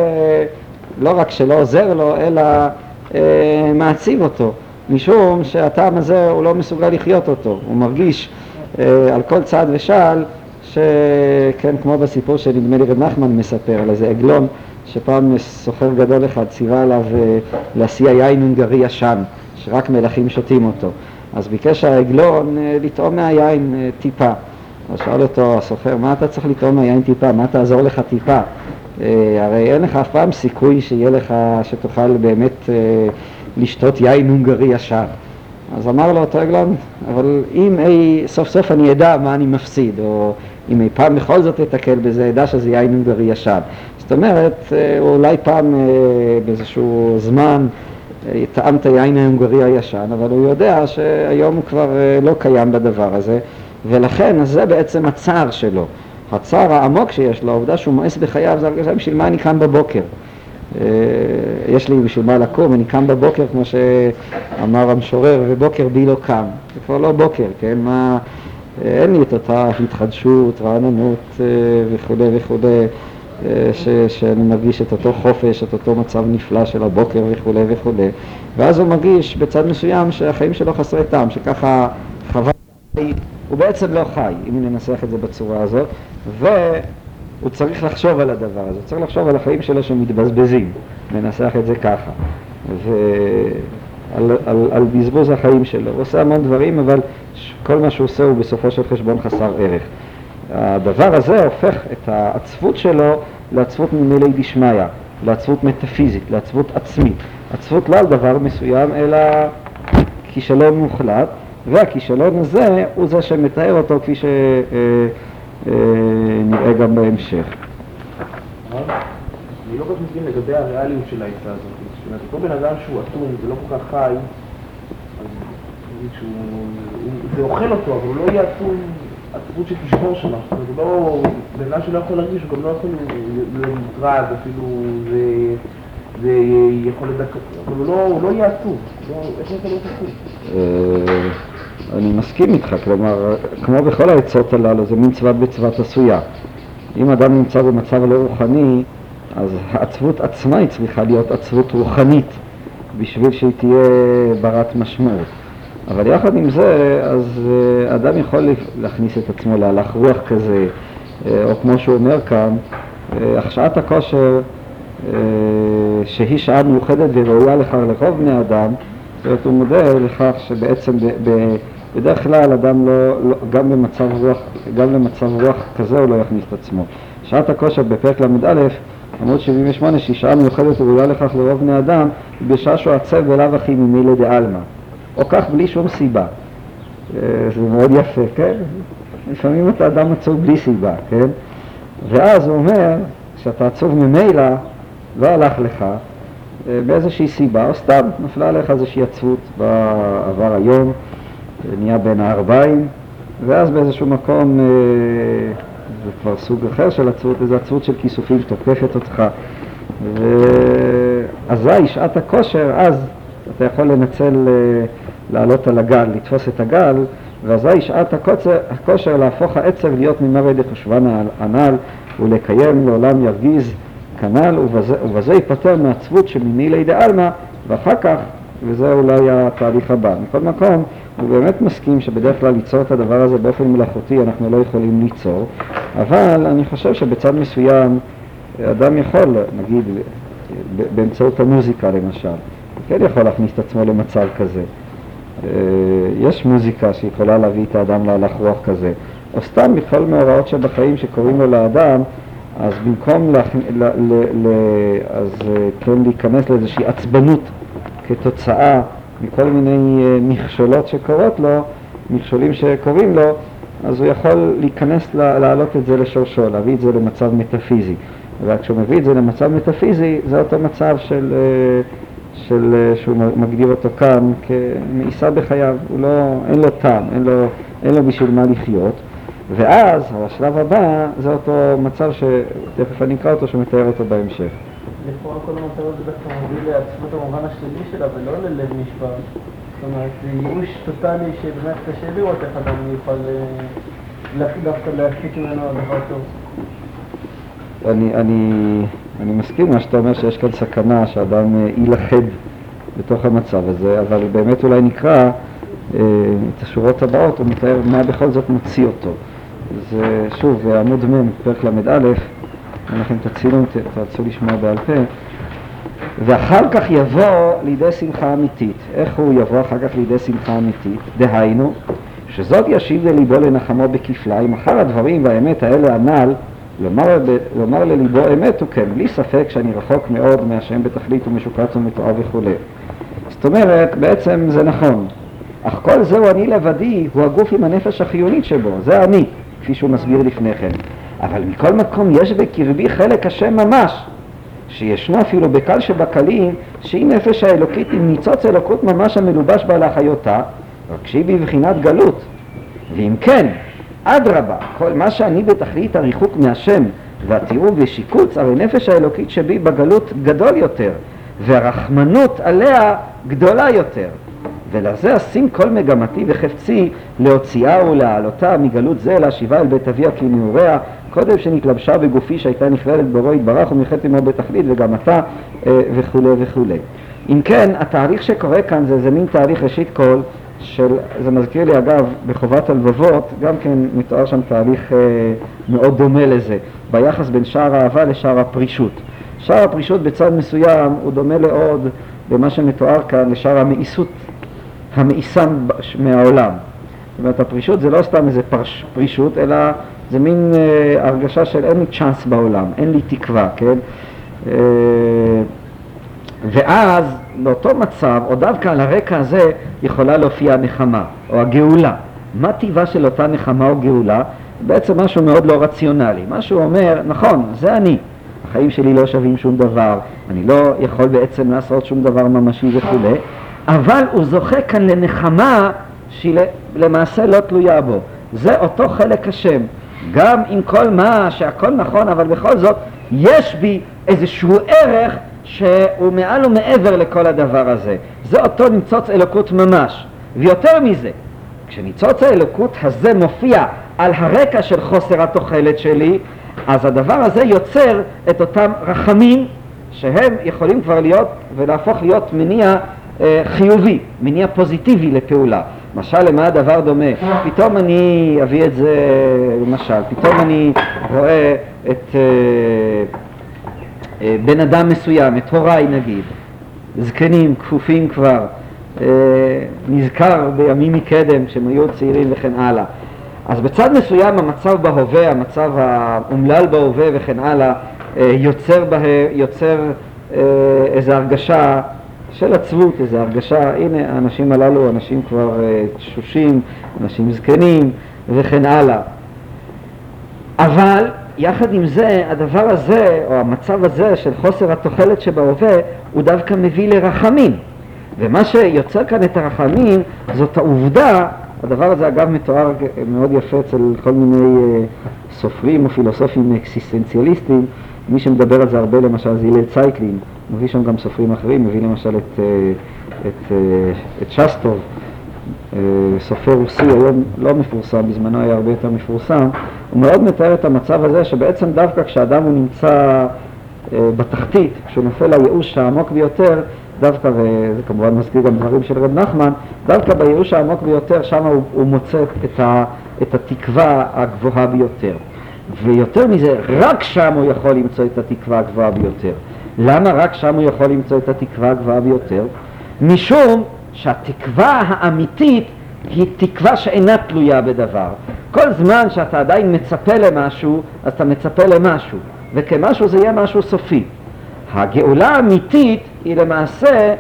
לא רק שלא עוזר לו, אלא אה, מעציב אותו, משום שהטעם הזה הוא לא מסוגל לחיות אותו, הוא מרגיש אה, על כל צעד ושעל, שכן כמו בסיפור שנדמה לי רב נחמן מספר על איזה עגלון שפעם סוחר גדול אחד ציווה עליו אה, להסיע יין הונגרי ישן, שרק מלכים שותים אותו, אז ביקש העגלון אה, לטעום מהיין אה, טיפה, אז שאל אותו הסוחר, מה אתה צריך לטעום מהיין טיפה, מה תעזור לך טיפה? אה, הרי אין לך אף פעם סיכוי שיהיה לך, שתוכל באמת לשתות יין הונגרי ישר. אז אמר לו אותו עגלון, אבל אם אי, סוף סוף אני אדע מה אני מפסיד, או אם אי פעם בכל זאת אתקל בזה, אדע שזה יין הונגרי ישן. זאת אומרת, אולי פעם באיזשהו זמן טעם את היין ההונגרי הישן, אבל הוא יודע שהיום הוא כבר אה, לא קיים בדבר הזה, ולכן זה בעצם הצער שלו. הצער העמוק שיש לו, העובדה שהוא מאס בחייו, זה הרגשה בשביל מה אני קם בבוקר. אה, יש לי בשביל מה לקום, אני קם בבוקר, כמו שאמר המשורר, ובוקר בי לא קם. זה כבר לא בוקר, כן? מה... אה, אין לי את אותה התחדשות, רעננות וכולי, אה, ש, שאני מרגיש את אותו חופש, את אותו מצב נפלא של הבוקר וכולי וכולי. ואז הוא מרגיש בצד מסוים שהחיים שלו חסרי טעם, שככה חבל... הוא בעצם לא חי, אם ננסח את זה בצורה הזאת, והוא צריך לחשוב על הדבר הזה, צריך לחשוב על החיים שלו שמתבזבזים, ננסח את זה ככה, ועל על, על בזבוז החיים שלו, הוא עושה המון דברים, אבל כל מה שהוא עושה הוא בסופו של חשבון חסר ערך. הדבר הזה הופך את העצבות שלו לעצבות ממילי דשמיא, לעצבות מטאפיזית, לעצבות עצמית. עצבות לא על דבר מסוים, אלא כישלון מוחלט, והכישלון הזה הוא זה שמתאר אותו כפי שנראה גם בהמשך. אני לא כל כך מבין לגבי הריאליות של העצה הזאת. זאת אומרת, כל בן אדם שהוא אטום ולא כל כך חי, אז זה אוכל אותו, אבל הוא לא יהיה אטום עצבות שתשבור שם. הוא לא... בן אדם שלא יכול להרגיש, הוא גם לא יכול להיות מוטרד, אפילו זה... זה יכול לדקה, אבל לא, הוא לא יהיה עצוב. לא- איך יכול להיות עצוב? אה, אני מסכים איתך, כלומר, כמו בכל העצות הללו, זה מין צבת בצבת עשויה. אם אדם נמצא במצב לא רוחני, אז העצבות עצמה היא צריכה להיות עצבות רוחנית, בשביל שהיא תהיה ברת משמעות. אבל יחד עם זה, אז אה, אדם יכול להכניס את עצמו להלך רוח כזה, אה, או כמו שהוא אומר כאן, אה, הכשעת הכושר, אה, שהיא שעה מיוחדת וראויה לכך לרוב בני אדם, זאת אומרת, הוא מודה לכך שבעצם ב, ב, בדרך כלל אדם לא, לא, גם במצב רוח, גם למצב רוח כזה הוא לא יכניס את עצמו. שעת הכושר בפרק ל"א, עמוד 78, שהיא שעה מיוחדת וראויה לכך לרוב בני אדם, בשעה שהוא עצב בלאו הכי ממילא דעלמא, או כך בלי שום סיבה. אה, זה מאוד יפה, כן? לפעמים אתה אדם עצוב בלי סיבה, כן? ואז הוא אומר, שאתה עצוב ממילא, לא הלך לך, אה, באיזושהי סיבה, או סתם נפלה עליך איזושהי עצבות בעבר היום, אה, נהיה בין הערביים, ואז באיזשהו מקום, זה כבר סוג אחר של עצבות, איזו עצבות של כיסופים שתוקפת אותך, ואזי שעת הכושר, אז אתה יכול לנצל, אה, לעלות על הגל, לתפוס את הגל, ואזי שעת הקוצר, הכושר להפוך העצר להיות ממראה דחושבן הנ"ל ולקיים לעולם ירגיז כנ"ל, ובזה, ובזה ייפטר מעצבות שממילי דעלמא, ואחר כך, וזה אולי התהליך הבא. מכל מקום, הוא באמת מסכים שבדרך כלל ליצור את הדבר הזה באופן מלאכותי אנחנו לא יכולים ליצור, אבל אני חושב שבצד מסוים אדם יכול, נגיד, באמצעות המוזיקה למשל, כן יכול להכניס את עצמו למצב כזה. אה, יש מוזיקה שיכולה להביא את האדם להלך רוח כזה, או סתם בכל מאורעות שבחיים שקוראים לו לאדם, אז במקום לה, ל, ל, ל, אז אה, כן להיכנס לאיזושהי עצבנות כתוצאה מכל מיני אה, מכשולות שקורות לו, מכשולים שקורים לו, אז הוא יכול להיכנס, להעלות את זה לשורשו, להביא את זה למצב מטאפיזי. וכשהוא מביא את זה למצב מטאפיזי, זה אותו מצב של, של, אה, שהוא מגדיר אותו כאן כמאיסה בחייו, הוא לא, אין לו טעם, אין לו, אין לו בשביל מה לחיות. ואז, השלב הבא, זה אותו מצב שתכף אני אקרא אותו, שמתאר אותו בהמשך. לכאורה כל המצב הזה דווקא מוביל לעצמות המובן השלילי שלה ולא ללב נשבר. זאת אומרת, זה ייאוש טוטאלי שבאמת קשה לראות איך אדם יוכל אה, דווקא להפיק ממנו דבר טוב. אני, אני, אני מסכים מה שאתה אומר שיש כאן סכנה שאדם אה, יילכד בתוך המצב הזה, אבל באמת אולי נקרא אה, את השורות הבאות, הוא מתאר מה בכל זאת מוציא אותו. זה שוב, עמוד מ', פרק ל"א, את הצילום, תרצו לשמוע בעל פה. ואחר כך יבוא לידי שמחה אמיתית. איך הוא יבוא אחר כך לידי שמחה אמיתית? דהיינו, שזאת ישיב לליבו לנחמו בכפליים, אחר הדברים והאמת האלה הנ"ל לומר, לומר לליבו אמת הוא כן, בלי ספק שאני רחוק מאוד מהשם בתכלית ומשוקץ ומתואר וכולי. זאת אומרת, בעצם זה נכון, אך כל זהו אני לבדי, הוא הגוף עם הנפש החיונית שבו, זה אני, כפי שהוא מסביר לפני כן. אבל מכל מקום יש בקרבי חלק השם ממש, שישנו אפילו בקל שבקלים, שהיא נפש האלוקית עם ניצוץ אלוקות ממש המלובש בה להחיותה, רק שהיא בבחינת גלות. ואם כן, אדרבה, כל מה שאני בתכלית הריחוק מהשם והתיאור ושיקוץ, הרי נפש האלוקית שבי בגלות גדול יותר, והרחמנות עליה גדולה יותר. ולזה אשים כל מגמתי וחפצי להוציאה ולהעלותה מגלות זה להשיבה אל בית אביה כי נעוריה קודם שנתלבשה בגופי שהייתה נכללת בורו יתברך ומחטא עמו בתכלית וגם אתה אה, וכולי וכולי. אם כן, התהליך שקורה כאן זה איזה מין תהליך ראשית כל של, זה מזכיר לי אגב, בחובת הלבבות, גם כן מתואר שם תהליך אה, מאוד דומה לזה, ביחס בין שער האהבה לשער הפרישות. שער הפרישות בצד מסוים הוא דומה לעוד במה שמתואר כאן לשער המאיסות, המאיסן מהעולם. זאת אומרת, הפרישות זה לא סתם איזה פרש, פרישות, אלא זה מין אה, הרגשה של אין לי צ'אנס בעולם, אין לי תקווה, כן? אה, ואז לאותו מצב, או דווקא על הרקע הזה, יכולה להופיע הנחמה, או הגאולה. מה טיבה של אותה נחמה או גאולה? בעצם משהו מאוד לא רציונלי. מה שהוא אומר, נכון, זה אני. החיים שלי לא שווים שום דבר, אני לא יכול בעצם לעשות שום דבר ממשי וכולי, אבל הוא זוכה כאן לנחמה שהיא למעשה לא תלויה בו. זה אותו חלק השם. גם עם כל מה שהכל נכון, אבל בכל זאת יש בי איזשהו ערך שהוא מעל ומעבר לכל הדבר הזה. זה אותו ניצוץ אלוקות ממש. ויותר מזה, כשניצוץ האלוקות הזה מופיע על הרקע של חוסר התוחלת שלי, אז הדבר הזה יוצר את אותם רחמים שהם יכולים כבר להיות ולהפוך להיות מניע אה, חיובי, מניע פוזיטיבי לפעולה. משל למה הדבר דומה? פתאום אני אביא את זה למשל, פתאום אני רואה את... אה, בן אדם מסוים, את הוריי נגיד, זקנים, כפופים כבר, אה, נזכר בימים מקדם כשהם היו צעירים וכן הלאה. אז בצד מסוים המצב בהווה, המצב האומלל בהווה וכן הלאה, אה, יוצר, בה, יוצר איזו הרגשה של עצבות, איזו הרגשה, הנה האנשים הללו אנשים כבר תשושים, אנשים זקנים וכן הלאה. אבל יחד עם זה, הדבר הזה, או המצב הזה של חוסר התוחלת שבהווה, הוא דווקא מביא לרחמים. ומה שיוצר כאן את הרחמים זאת העובדה, הדבר הזה אגב מתואר מאוד יפה אצל כל מיני uh, סופרים או פילוסופים אקסיסטנציאליסטים, מי שמדבר על זה הרבה למשל זה הלל צייטלין, מביא שם גם סופרים אחרים, מביא למשל את uh, uh, את, אה, את שסטוב, אה, סופר רוסי, היום לא מפורסם, בזמנו היה הרבה יותר מפורסם, הוא מאוד מתאר את המצב הזה שבעצם דווקא כשאדם הוא נמצא אה, בתחתית, כשהוא נופל לייאוש העמוק ביותר, דווקא, וזה כמובן מזכיר גם דברים של רב נחמן, דווקא בייאוש העמוק ביותר, שם הוא, הוא מוצא את, ה, את התקווה הגבוהה ביותר. ויותר מזה, רק שם הוא יכול למצוא את התקווה הגבוהה ביותר. למה רק שם הוא יכול למצוא את התקווה הגבוהה ביותר? משום שהתקווה האמיתית היא תקווה שאינה תלויה בדבר. כל זמן שאתה עדיין מצפה למשהו, אז אתה מצפה למשהו, וכמשהו זה יהיה משהו סופי. הגאולה האמיתית היא למעשה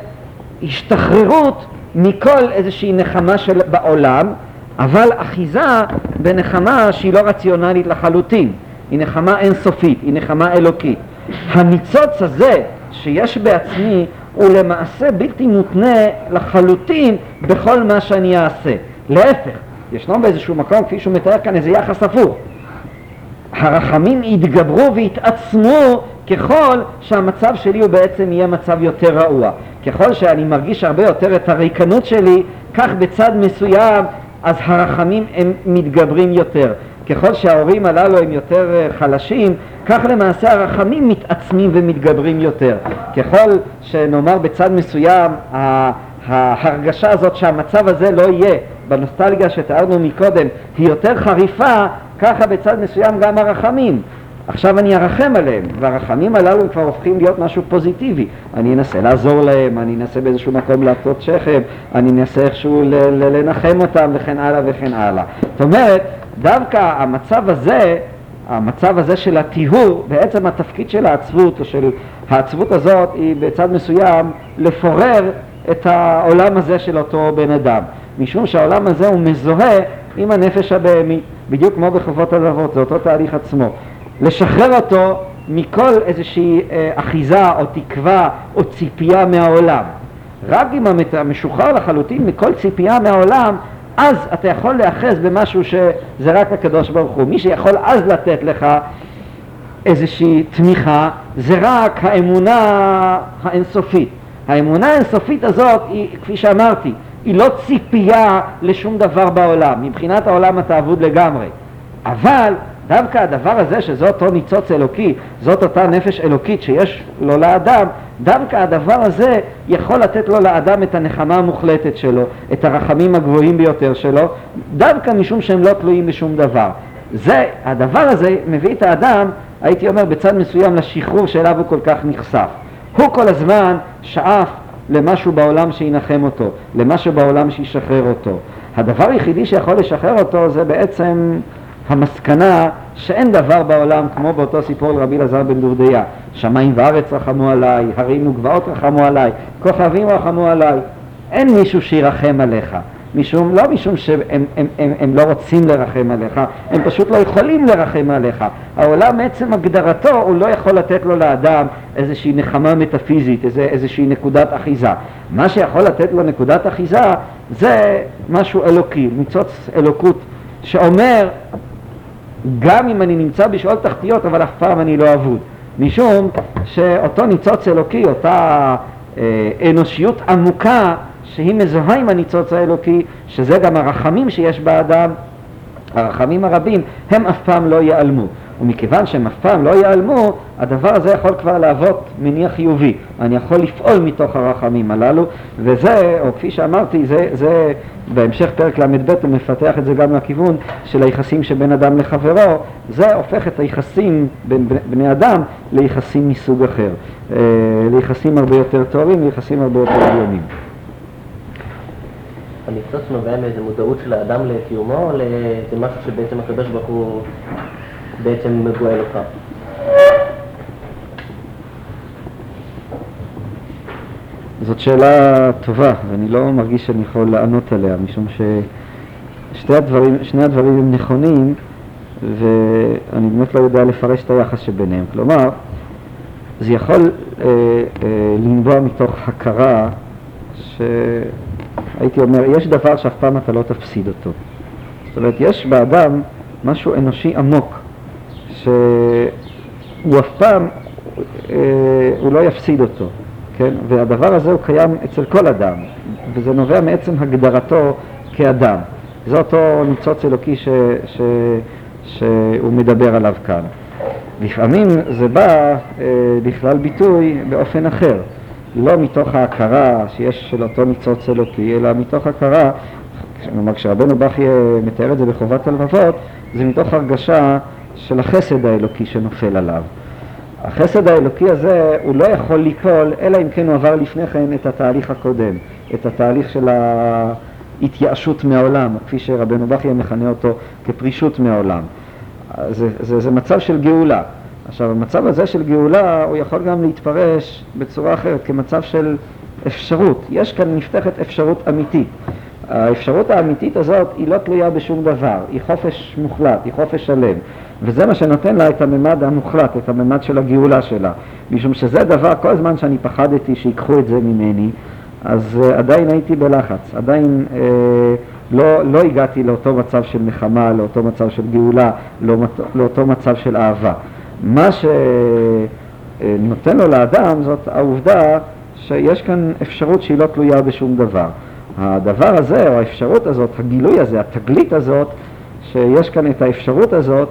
השתחררות מכל איזושהי נחמה של בעולם, אבל אחיזה בנחמה שהיא לא רציונלית לחלוטין, היא נחמה אינסופית, היא נחמה אלוקית. הניצוץ הזה שיש בעצמי הוא למעשה בלתי מותנה לחלוטין בכל מה שאני אעשה. להפך, ישנו באיזשהו מקום, כפי שהוא מתאר כאן, איזה יחס הפוך. הרחמים יתגברו ויתעצמו ככל שהמצב שלי הוא בעצם יהיה מצב יותר רעוע. ככל שאני מרגיש הרבה יותר את הריקנות שלי, כך בצד מסוים אז הרחמים הם מתגברים יותר. ככל שההורים הללו הם יותר אה, חלשים, כך למעשה הרחמים מתעצמים ומתגברים יותר. ככל שנאמר בצד מסוים ההרגשה הזאת שהמצב הזה לא יהיה, בנוסטלגיה שתיארנו מקודם, היא יותר חריפה, ככה בצד מסוים גם הרחמים. עכשיו אני ארחם עליהם, והרחמים הללו כבר הופכים להיות משהו פוזיטיבי. אני אנסה לעזור להם, אני אנסה באיזשהו מקום להטות שכם, אני אנסה איכשהו לנחם אותם וכן הלאה וכן הלאה. זאת אומרת, דווקא המצב הזה, המצב הזה של הטיהור, בעצם התפקיד של העצבות, או של העצבות הזאת, היא בצד מסוים לפורר את העולם הזה של אותו בן אדם. משום שהעולם הזה הוא מזוהה עם הנפש הבהמי, בדיוק כמו בחובות הלבבות, זה אותו תהליך עצמו. לשחרר אותו מכל איזושהי אה, אחיזה או תקווה או ציפייה מהעולם. רק אם אתה משוחרר לחלוטין מכל ציפייה מהעולם, אז אתה יכול להיאחז במשהו שזה רק הקדוש ברוך הוא. מי שיכול אז לתת לך איזושהי תמיכה זה רק האמונה האינסופית. האמונה האינסופית הזאת היא, כפי שאמרתי, היא לא ציפייה לשום דבר בעולם. מבחינת העולם אתה אבוד לגמרי. אבל דווקא הדבר הזה, שזה אותו ניצוץ אלוקי, זאת אותה נפש אלוקית שיש לו לאדם, דווקא הדבר הזה יכול לתת לו לאדם את הנחמה המוחלטת שלו, את הרחמים הגבוהים ביותר שלו, דווקא משום שהם לא תלויים בשום דבר. זה, הדבר הזה מביא את האדם, הייתי אומר, בצד מסוים לשחרור שאליו הוא כל כך נחשף. הוא כל הזמן שאף למשהו בעולם שינחם אותו, למשהו בעולם שישחרר אותו. הדבר היחידי שיכול לשחרר אותו זה בעצם המסקנה שאין דבר בעולם כמו באותו סיפור על רבי אלעזר בן דורדיה. שמיים וארץ רחמו עליי, הרים וגבעות רחמו עליי, כוכבים רחמו עליי. אין מישהו שירחם עליך משום, לא משום שהם הם, הם, הם, הם לא רוצים לרחם עליך, הם פשוט לא יכולים לרחם עליך. העולם מעצם הגדרתו הוא לא יכול לתת לו לאדם איזושהי נחמה מטאפיזית, איזו, איזושהי נקודת אחיזה. מה שיכול לתת לו נקודת אחיזה זה משהו אלוקי, ניצוץ אלוקות שאומר גם אם אני נמצא בשאול תחתיות, אבל אף פעם אני לא אבוד. משום שאותו ניצוץ אלוקי, אותה אה, אנושיות עמוקה שהיא מזוהה עם הניצוץ האלוקי, שזה גם הרחמים שיש באדם, הרחמים הרבים, הם אף פעם לא ייעלמו. ומכיוון שהם אף פעם לא ייעלמו, הדבר הזה יכול כבר להוות מניע חיובי. אני יכול לפעול מתוך הרחמים הללו, וזה, או כפי שאמרתי, זה, זה בהמשך פרק ל"ב הוא מפתח את זה גם לכיוון של היחסים שבין אדם לחברו, זה הופך את היחסים בין בני אדם ליחסים מסוג אחר, אה, ליחסים הרבה יותר טובים, ליחסים הרבה יותר עליונים. הניצוץ נובע מאיזה מודעות של האדם לקיומו, או לאיזה משהו שבעצם הקדוש ברוך הוא בעצם מגואל אותך? זאת שאלה טובה, ואני לא מרגיש שאני יכול לענות עליה, משום ששני הדברים, הדברים הם נכונים, ואני באמת לא יודע לפרש את היחס שביניהם. כלומר, זה יכול אה, אה, לנבוע מתוך הכרה שהייתי אומר, יש דבר שאף פעם אתה לא תפסיד אותו. זאת אומרת, יש באדם משהו אנושי עמוק, שהוא אף פעם, אה, הוא לא יפסיד אותו. כן? והדבר הזה הוא קיים אצל כל אדם, וזה נובע מעצם הגדרתו כאדם. זה אותו ניצוץ אלוקי ש, ש, שהוא מדבר עליו כאן. לפעמים זה בא אה, לכלל ביטוי באופן אחר, לא מתוך ההכרה שיש של אותו ניצוץ אלוקי, אלא מתוך הכרה, כלומר כשרבנו בכי מתאר את זה בחובת הלבבות, זה מתוך הרגשה של החסד האלוקי שנופל עליו. החסד האלוקי הזה הוא לא יכול ליפול אלא אם כן הוא עבר לפני כן את התהליך הקודם, את התהליך של ההתייאשות מהעולם, כפי שרבנו בכי מכנה אותו כפרישות מהעולם. זה, זה, זה מצב של גאולה. עכשיו המצב הזה של גאולה הוא יכול גם להתפרש בצורה אחרת כמצב של אפשרות. יש כאן נפתחת אפשרות אמיתית. האפשרות האמיתית הזאת היא לא תלויה בשום דבר, היא חופש מוחלט, היא חופש שלם. וזה מה שנותן לה את הממד המוחלט, את הממד של הגאולה שלה. משום שזה דבר, כל הזמן שאני פחדתי שיקחו את זה ממני, אז uh, עדיין הייתי בלחץ, עדיין uh, לא, לא הגעתי לאותו מצב של נחמה, לאותו מצב של גאולה, לא, לאותו מצב של אהבה. מה שנותן לו לאדם זאת העובדה שיש כאן אפשרות שהיא לא תלויה בשום דבר. הדבר הזה, או האפשרות הזאת, הגילוי הזה, התגלית הזאת, שיש כאן את האפשרות הזאת,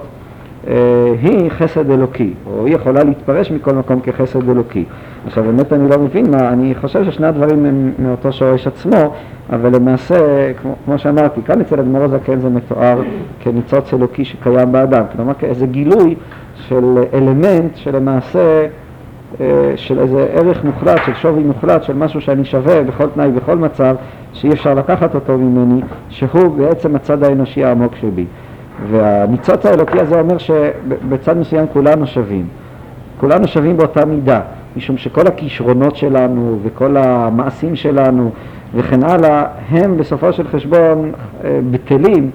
אה, היא חסד אלוקי, או היא יכולה להתפרש מכל מקום כחסד אלוקי. עכשיו באמת אני לא מבין מה, אני חושב ששני הדברים הם מאותו שורש עצמו, אבל למעשה, כמו, כמו שאמרתי, כאן אצל אדמו"ר הזקן זה מתואר כניצוץ אלוקי שקיים באדם, כלומר כאיזה גילוי של אלמנט שלמעשה, אה, של איזה ערך מוחלט, של שווי מוחלט, של משהו שאני שווה בכל תנאי, בכל מצב, שאי אפשר לקחת אותו ממני, שהוא בעצם הצד האנושי העמוק שבי. והניצוץ האלוקי הזה אומר שבצד מסוים כולנו שווים. כולנו שווים באותה מידה, משום שכל הכישרונות שלנו וכל המעשים שלנו וכן הלאה, הם בסופו של חשבון אה, בטלים,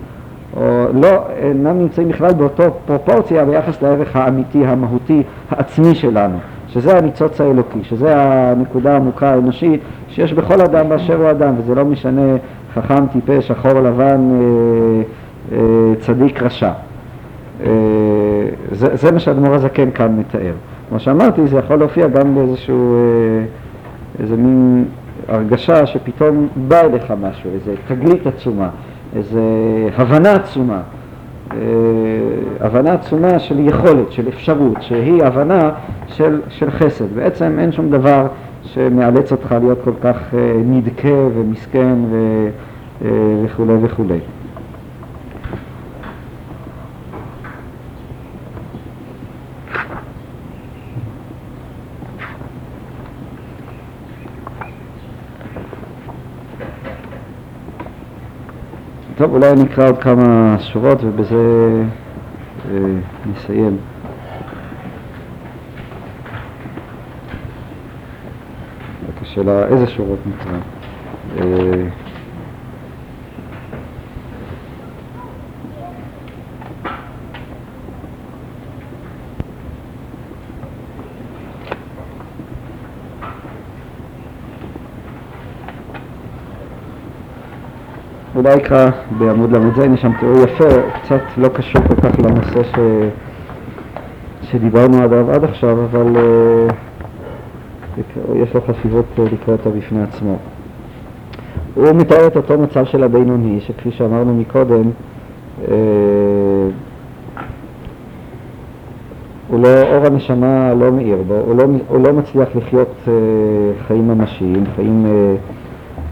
או לא, אינם נמצאים בכלל באותו פרופורציה ביחס לערך האמיתי, המהותי, העצמי שלנו, שזה הניצוץ האלוקי, שזה הנקודה העמוקה האנושית שיש בכל אדם באשר הוא אדם, וזה לא משנה חכם, טיפש, שחור, לבן, אה, אה, צדיק רשע. אה, זה, זה מה שהאדמו"ר הזקן כאן מתאר. כמו שאמרתי, זה יכול להופיע גם באיזשהו, אה, איזה מין הרגשה שפתאום בא אליך משהו, איזה תגלית עצומה, איזה הבנה עצומה, הבנה עצומה של יכולת, של אפשרות, שהיא הבנה של, של חסד. בעצם אין שום דבר שמאלץ אותך להיות כל כך נדכה ומסכן וכולי וכולי. טוב, אולי נקרא עוד כמה שורות ובזה אה, נסיים. רק השאלה איזה שורות נקרא. אה, אולי אקרא בעמוד ל"ז, יש שם תיאור יפה, קצת לא קשור כל כך לנושא ש... שדיברנו עליו עד עכשיו, אבל uh, יש לו חשיבות uh, לקרוא אותו בפני עצמו. הוא מתאר את אותו מצב של הבינוני, שכפי שאמרנו מקודם, uh, הוא לא, אור הנשמה לא מאיר בו, הוא לא, הוא לא מצליח לחיות חיים ממשיים, חיים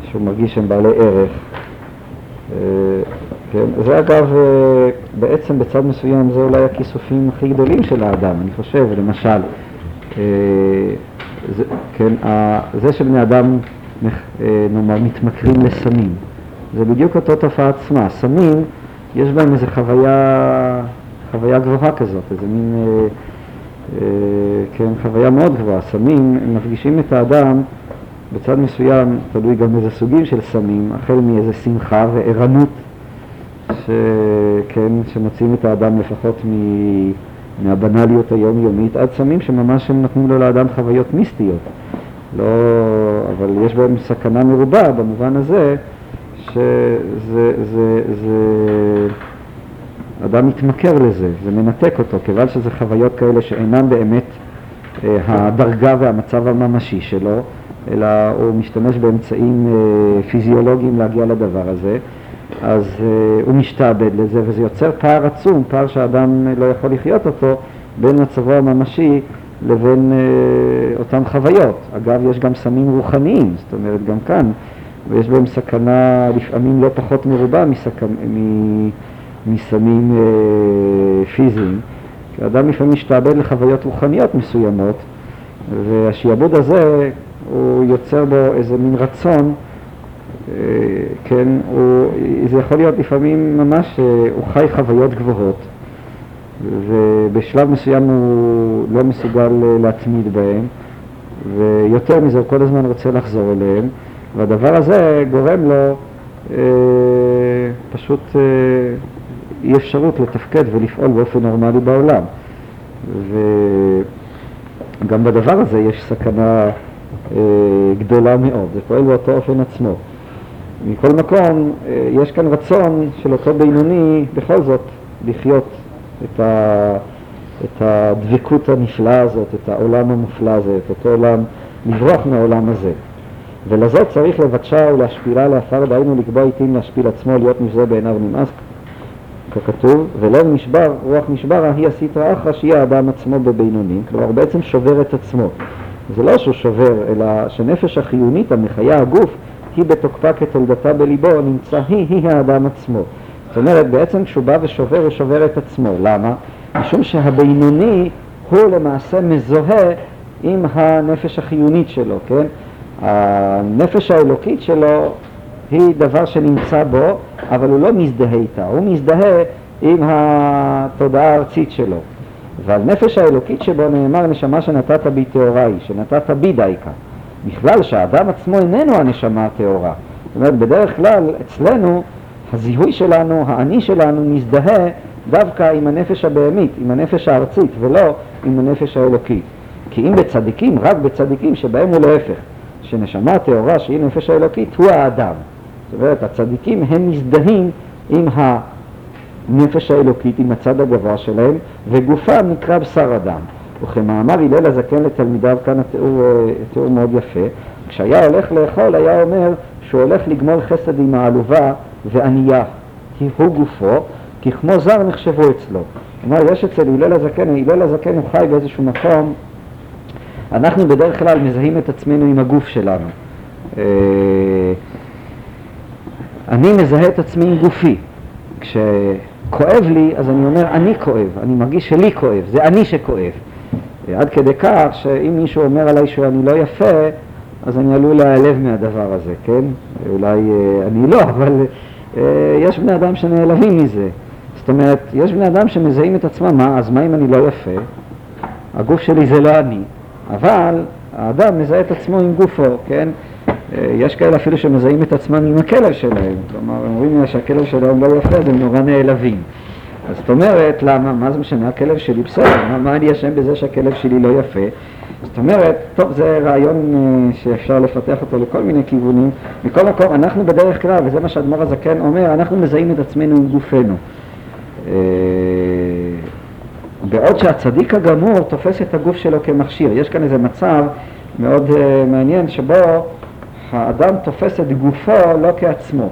שהוא מרגיש שהם בעלי ערך. אה, כן, זה אגב, אה, בעצם בצד מסוים זה אולי הכיסופים הכי גדולים של האדם, אני חושב, למשל, אה, זה, כן, זה שבני אדם, נאמר, מתמכרים לסמים, זה בדיוק אותו תופעה עצמה. סמים, יש בהם איזו חוויה, חוויה גבוהה כזאת, איזה מין, כן, חוויה מאוד גבוהה. סמים, מפגישים את האדם בצד מסוים, תלוי גם איזה סוגים של סמים, החל מאיזה שמחה וערנות, שכן, שמוצאים את האדם לפחות מ... מהבנאליות היומיומית, עד סמים שממש הם נותנים לו לאדם חוויות מיסטיות. לא, אבל יש בהם סכנה מרובה במובן הזה שזה, זה, זה, אדם מתמכר לזה, זה מנתק אותו, כיוון שזה חוויות כאלה שאינן באמת אה, הדרגה והמצב הממשי שלו, אלא הוא משתמש באמצעים אה, פיזיולוגיים להגיע לדבר הזה, אז אה, הוא משתעבד לזה, וזה יוצר פער עצום, פער שאדם לא יכול לחיות אותו, בין מצבו הממשי לבין אה, אותן חוויות. אגב, יש גם סמים רוחניים, זאת אומרת, גם כאן, ויש בהם סכנה לפעמים לא פחות מרובה מסכ... מ... מסמים אה, פיזיים. כי אדם לפעמים משתעבד לחוויות רוחניות מסוימות, והשיעבוד הזה, הוא יוצר בו איזה מין רצון, אה, כן, הוא, זה יכול להיות לפעמים ממש, אה, הוא חי חוויות גבוהות, ובשלב מסוים הוא לא מסוגל אה, להתמיד בהם, ויותר מזה הוא כל הזמן רוצה לחזור אליהם, והדבר הזה גורם לו אה, פשוט אה, אי אפשרות לתפקד ולפעול באופן נורמלי בעולם. וגם בדבר הזה יש סכנה אה, גדולה מאוד, זה פועל באותו אופן עצמו. מכל מקום, אה, יש כאן רצון של אותו בינוני בכל זאת לחיות את, ה, את הדבקות הנפלאה הזאת, את העולם המופלא הזה, את אותו עולם, לברוח מהעולם הזה. ולזאת צריך לבקשה ולהשפילה לעפר, דהיינו לקבוע עיתים להשפיל עצמו, להיות נבזה בעיניו נמאס, ככתוב, ולב נשבר, רוח נשברה, היא הסטרא אחרא, שהיא האדם עצמו בבינונים, כלומר בעצם שובר את עצמו. זה לא שהוא שובר, אלא שנפש החיונית המחיה הגוף, היא בתוקפה כתולדתה בליבו, נמצא היא, היא האדם עצמו. זאת אומרת, בעצם כשהוא בא ושובר, הוא שובר את עצמו. למה? משום שהבינוני הוא למעשה מזוהה עם הנפש החיונית שלו, כן? הנפש האלוקית שלו היא דבר שנמצא בו, אבל הוא לא מזדהה איתה, הוא מזדהה עם התודעה הארצית שלו. ועל נפש האלוקית שבו נאמר נשמה שנתת בי טהורה היא, שנתת בי דייקה. בכלל שהאדם עצמו איננו הנשמה הטהורה. זאת אומרת, בדרך כלל אצלנו הזיהוי שלנו, האני שלנו, מזדהה דווקא עם הנפש הבהמית, עם הנפש הארצית, ולא עם הנפש האלוקית. כי אם בצדיקים, רק בצדיקים שבהם הוא להפך, שנשמה הטהורה שהיא נפש האלוקית הוא האדם. זאת אומרת, הצדיקים הם מזדהים עם הנפש האלוקית, עם הצד הגבוה שלהם, וגופם נקרא בשר אדם. וכמאמר הלל הזקן לתלמידיו, כאן התיאור, אה, התיאור מאוד יפה, כשהיה הולך לאכול היה אומר שהוא הולך לגמול חסד עם העלובה וענייה, כי הוא גופו, כי כמו זר נחשבו אצלו. כלומר, יש אצל הלל הזקן, הלל הזקן הוא חי באיזשהו מקום, אנחנו בדרך כלל מזהים את עצמנו עם הגוף שלנו. אני מזהה את עצמי עם גופי. כשכואב לי, אז אני אומר, אני כואב, אני מרגיש שלי כואב, זה אני שכואב. עד כדי כך שאם מישהו אומר עליי שאני לא יפה, אז אני עלול להיעלב מהדבר הזה, כן? אולי אה, אני לא, אבל אה, יש בני אדם שנעלבים מזה. זאת אומרת, יש בני אדם שמזהים את עצמם, מה, אז מה אם אני לא יפה? הגוף שלי זה לא אני, אבל האדם מזהה את עצמו עם גופו, כן? אה, יש כאלה אפילו שמזהים את עצמם עם הכלב שלהם, כלומר, אומרים שהכלב שלהם לא יפה, אז הם נורא נעלבים. אז זאת אומרת, למה, מה זה משנה, הכלב שלי בסדר, מה, מה אני אשם בזה שהכלב שלי לא יפה? זאת אומרת, טוב, זה רעיון uh, שאפשר לפתח אותו לכל מיני כיוונים. מכל מקום, אנחנו בדרך כלל, וזה מה שאדמו"ר הזקן אומר, אנחנו מזהים את עצמנו עם גופנו. Uh, בעוד שהצדיק הגמור תופס את הגוף שלו כמכשיר. יש כאן איזה מצב מאוד מעניין שבו האדם תופס את גופו לא כעצמו.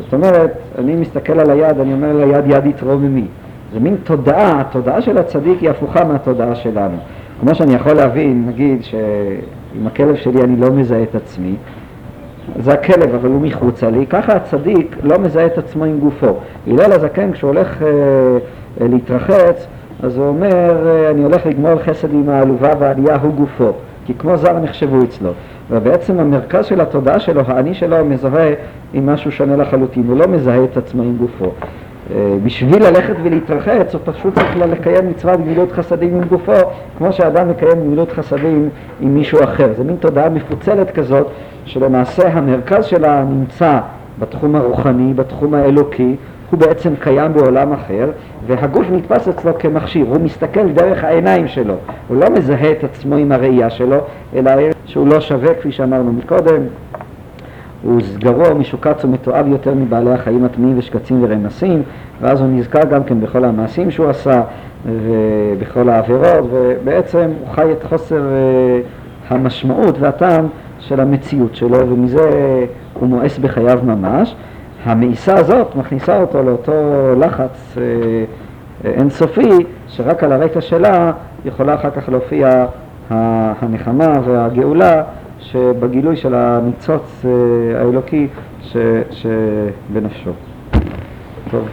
זאת אומרת, אני מסתכל על היד, אני אומר ליד יד יתרוממי. זה מין תודעה, התודעה של הצדיק היא הפוכה מהתודעה שלנו. כמו שאני יכול להבין, נגיד שעם הכלב שלי אני לא מזהה את עצמי, זה הכלב, אבל הוא מחוצה לי, ככה הצדיק לא מזהה את עצמו עם גופו. הלל הזקן, כשהוא הולך אה, אה, להתרחץ, אז הוא אומר, אה, אני הולך לגמור חסד עם העלובה והעלייה הוא גופו, כי כמו זר נחשבו אצלו. ובעצם המרכז של התודעה שלו, האני שלו, מזוהה עם משהו שונה לחלוטין, הוא לא מזהה את עצמו עם גופו. אה, בשביל ללכת ולהתרחץ, הוא פשוט צריך לקיים מצוות גמילות חסדים עם גופו, כמו שאדם מקיים גמילות חסדים עם מישהו אחר. זה מין תודעה מפוצלת כזאת, שלמעשה המרכז שלה נמצא בתחום הרוחני, בתחום האלוקי, הוא בעצם קיים בעולם אחר, והגוף נתפס אצלו כמכשיר, הוא מסתכל דרך העיניים שלו, הוא לא מזהה את עצמו עם הראייה שלו, אלא שהוא לא שווה, כפי שאמרנו מקודם, הוא גרוע, משוקץ ומתועב יותר מבעלי החיים הטמאים ושקצים ורמסים, ואז הוא נזכר גם כן בכל המעשים שהוא עשה ובכל העבירות, ובעצם הוא חי את חוסר uh, המשמעות והטעם של המציאות שלו, ומזה הוא מואס בחייו ממש. המאיסה הזאת מכניסה אותו לאותו לחץ אה, אה, אינסופי, שרק על הרקע שלה יכולה אחר כך להופיע הנחמה והגאולה שבגילוי של הניצוץ אה, האלוקי שבנפשו. טוב.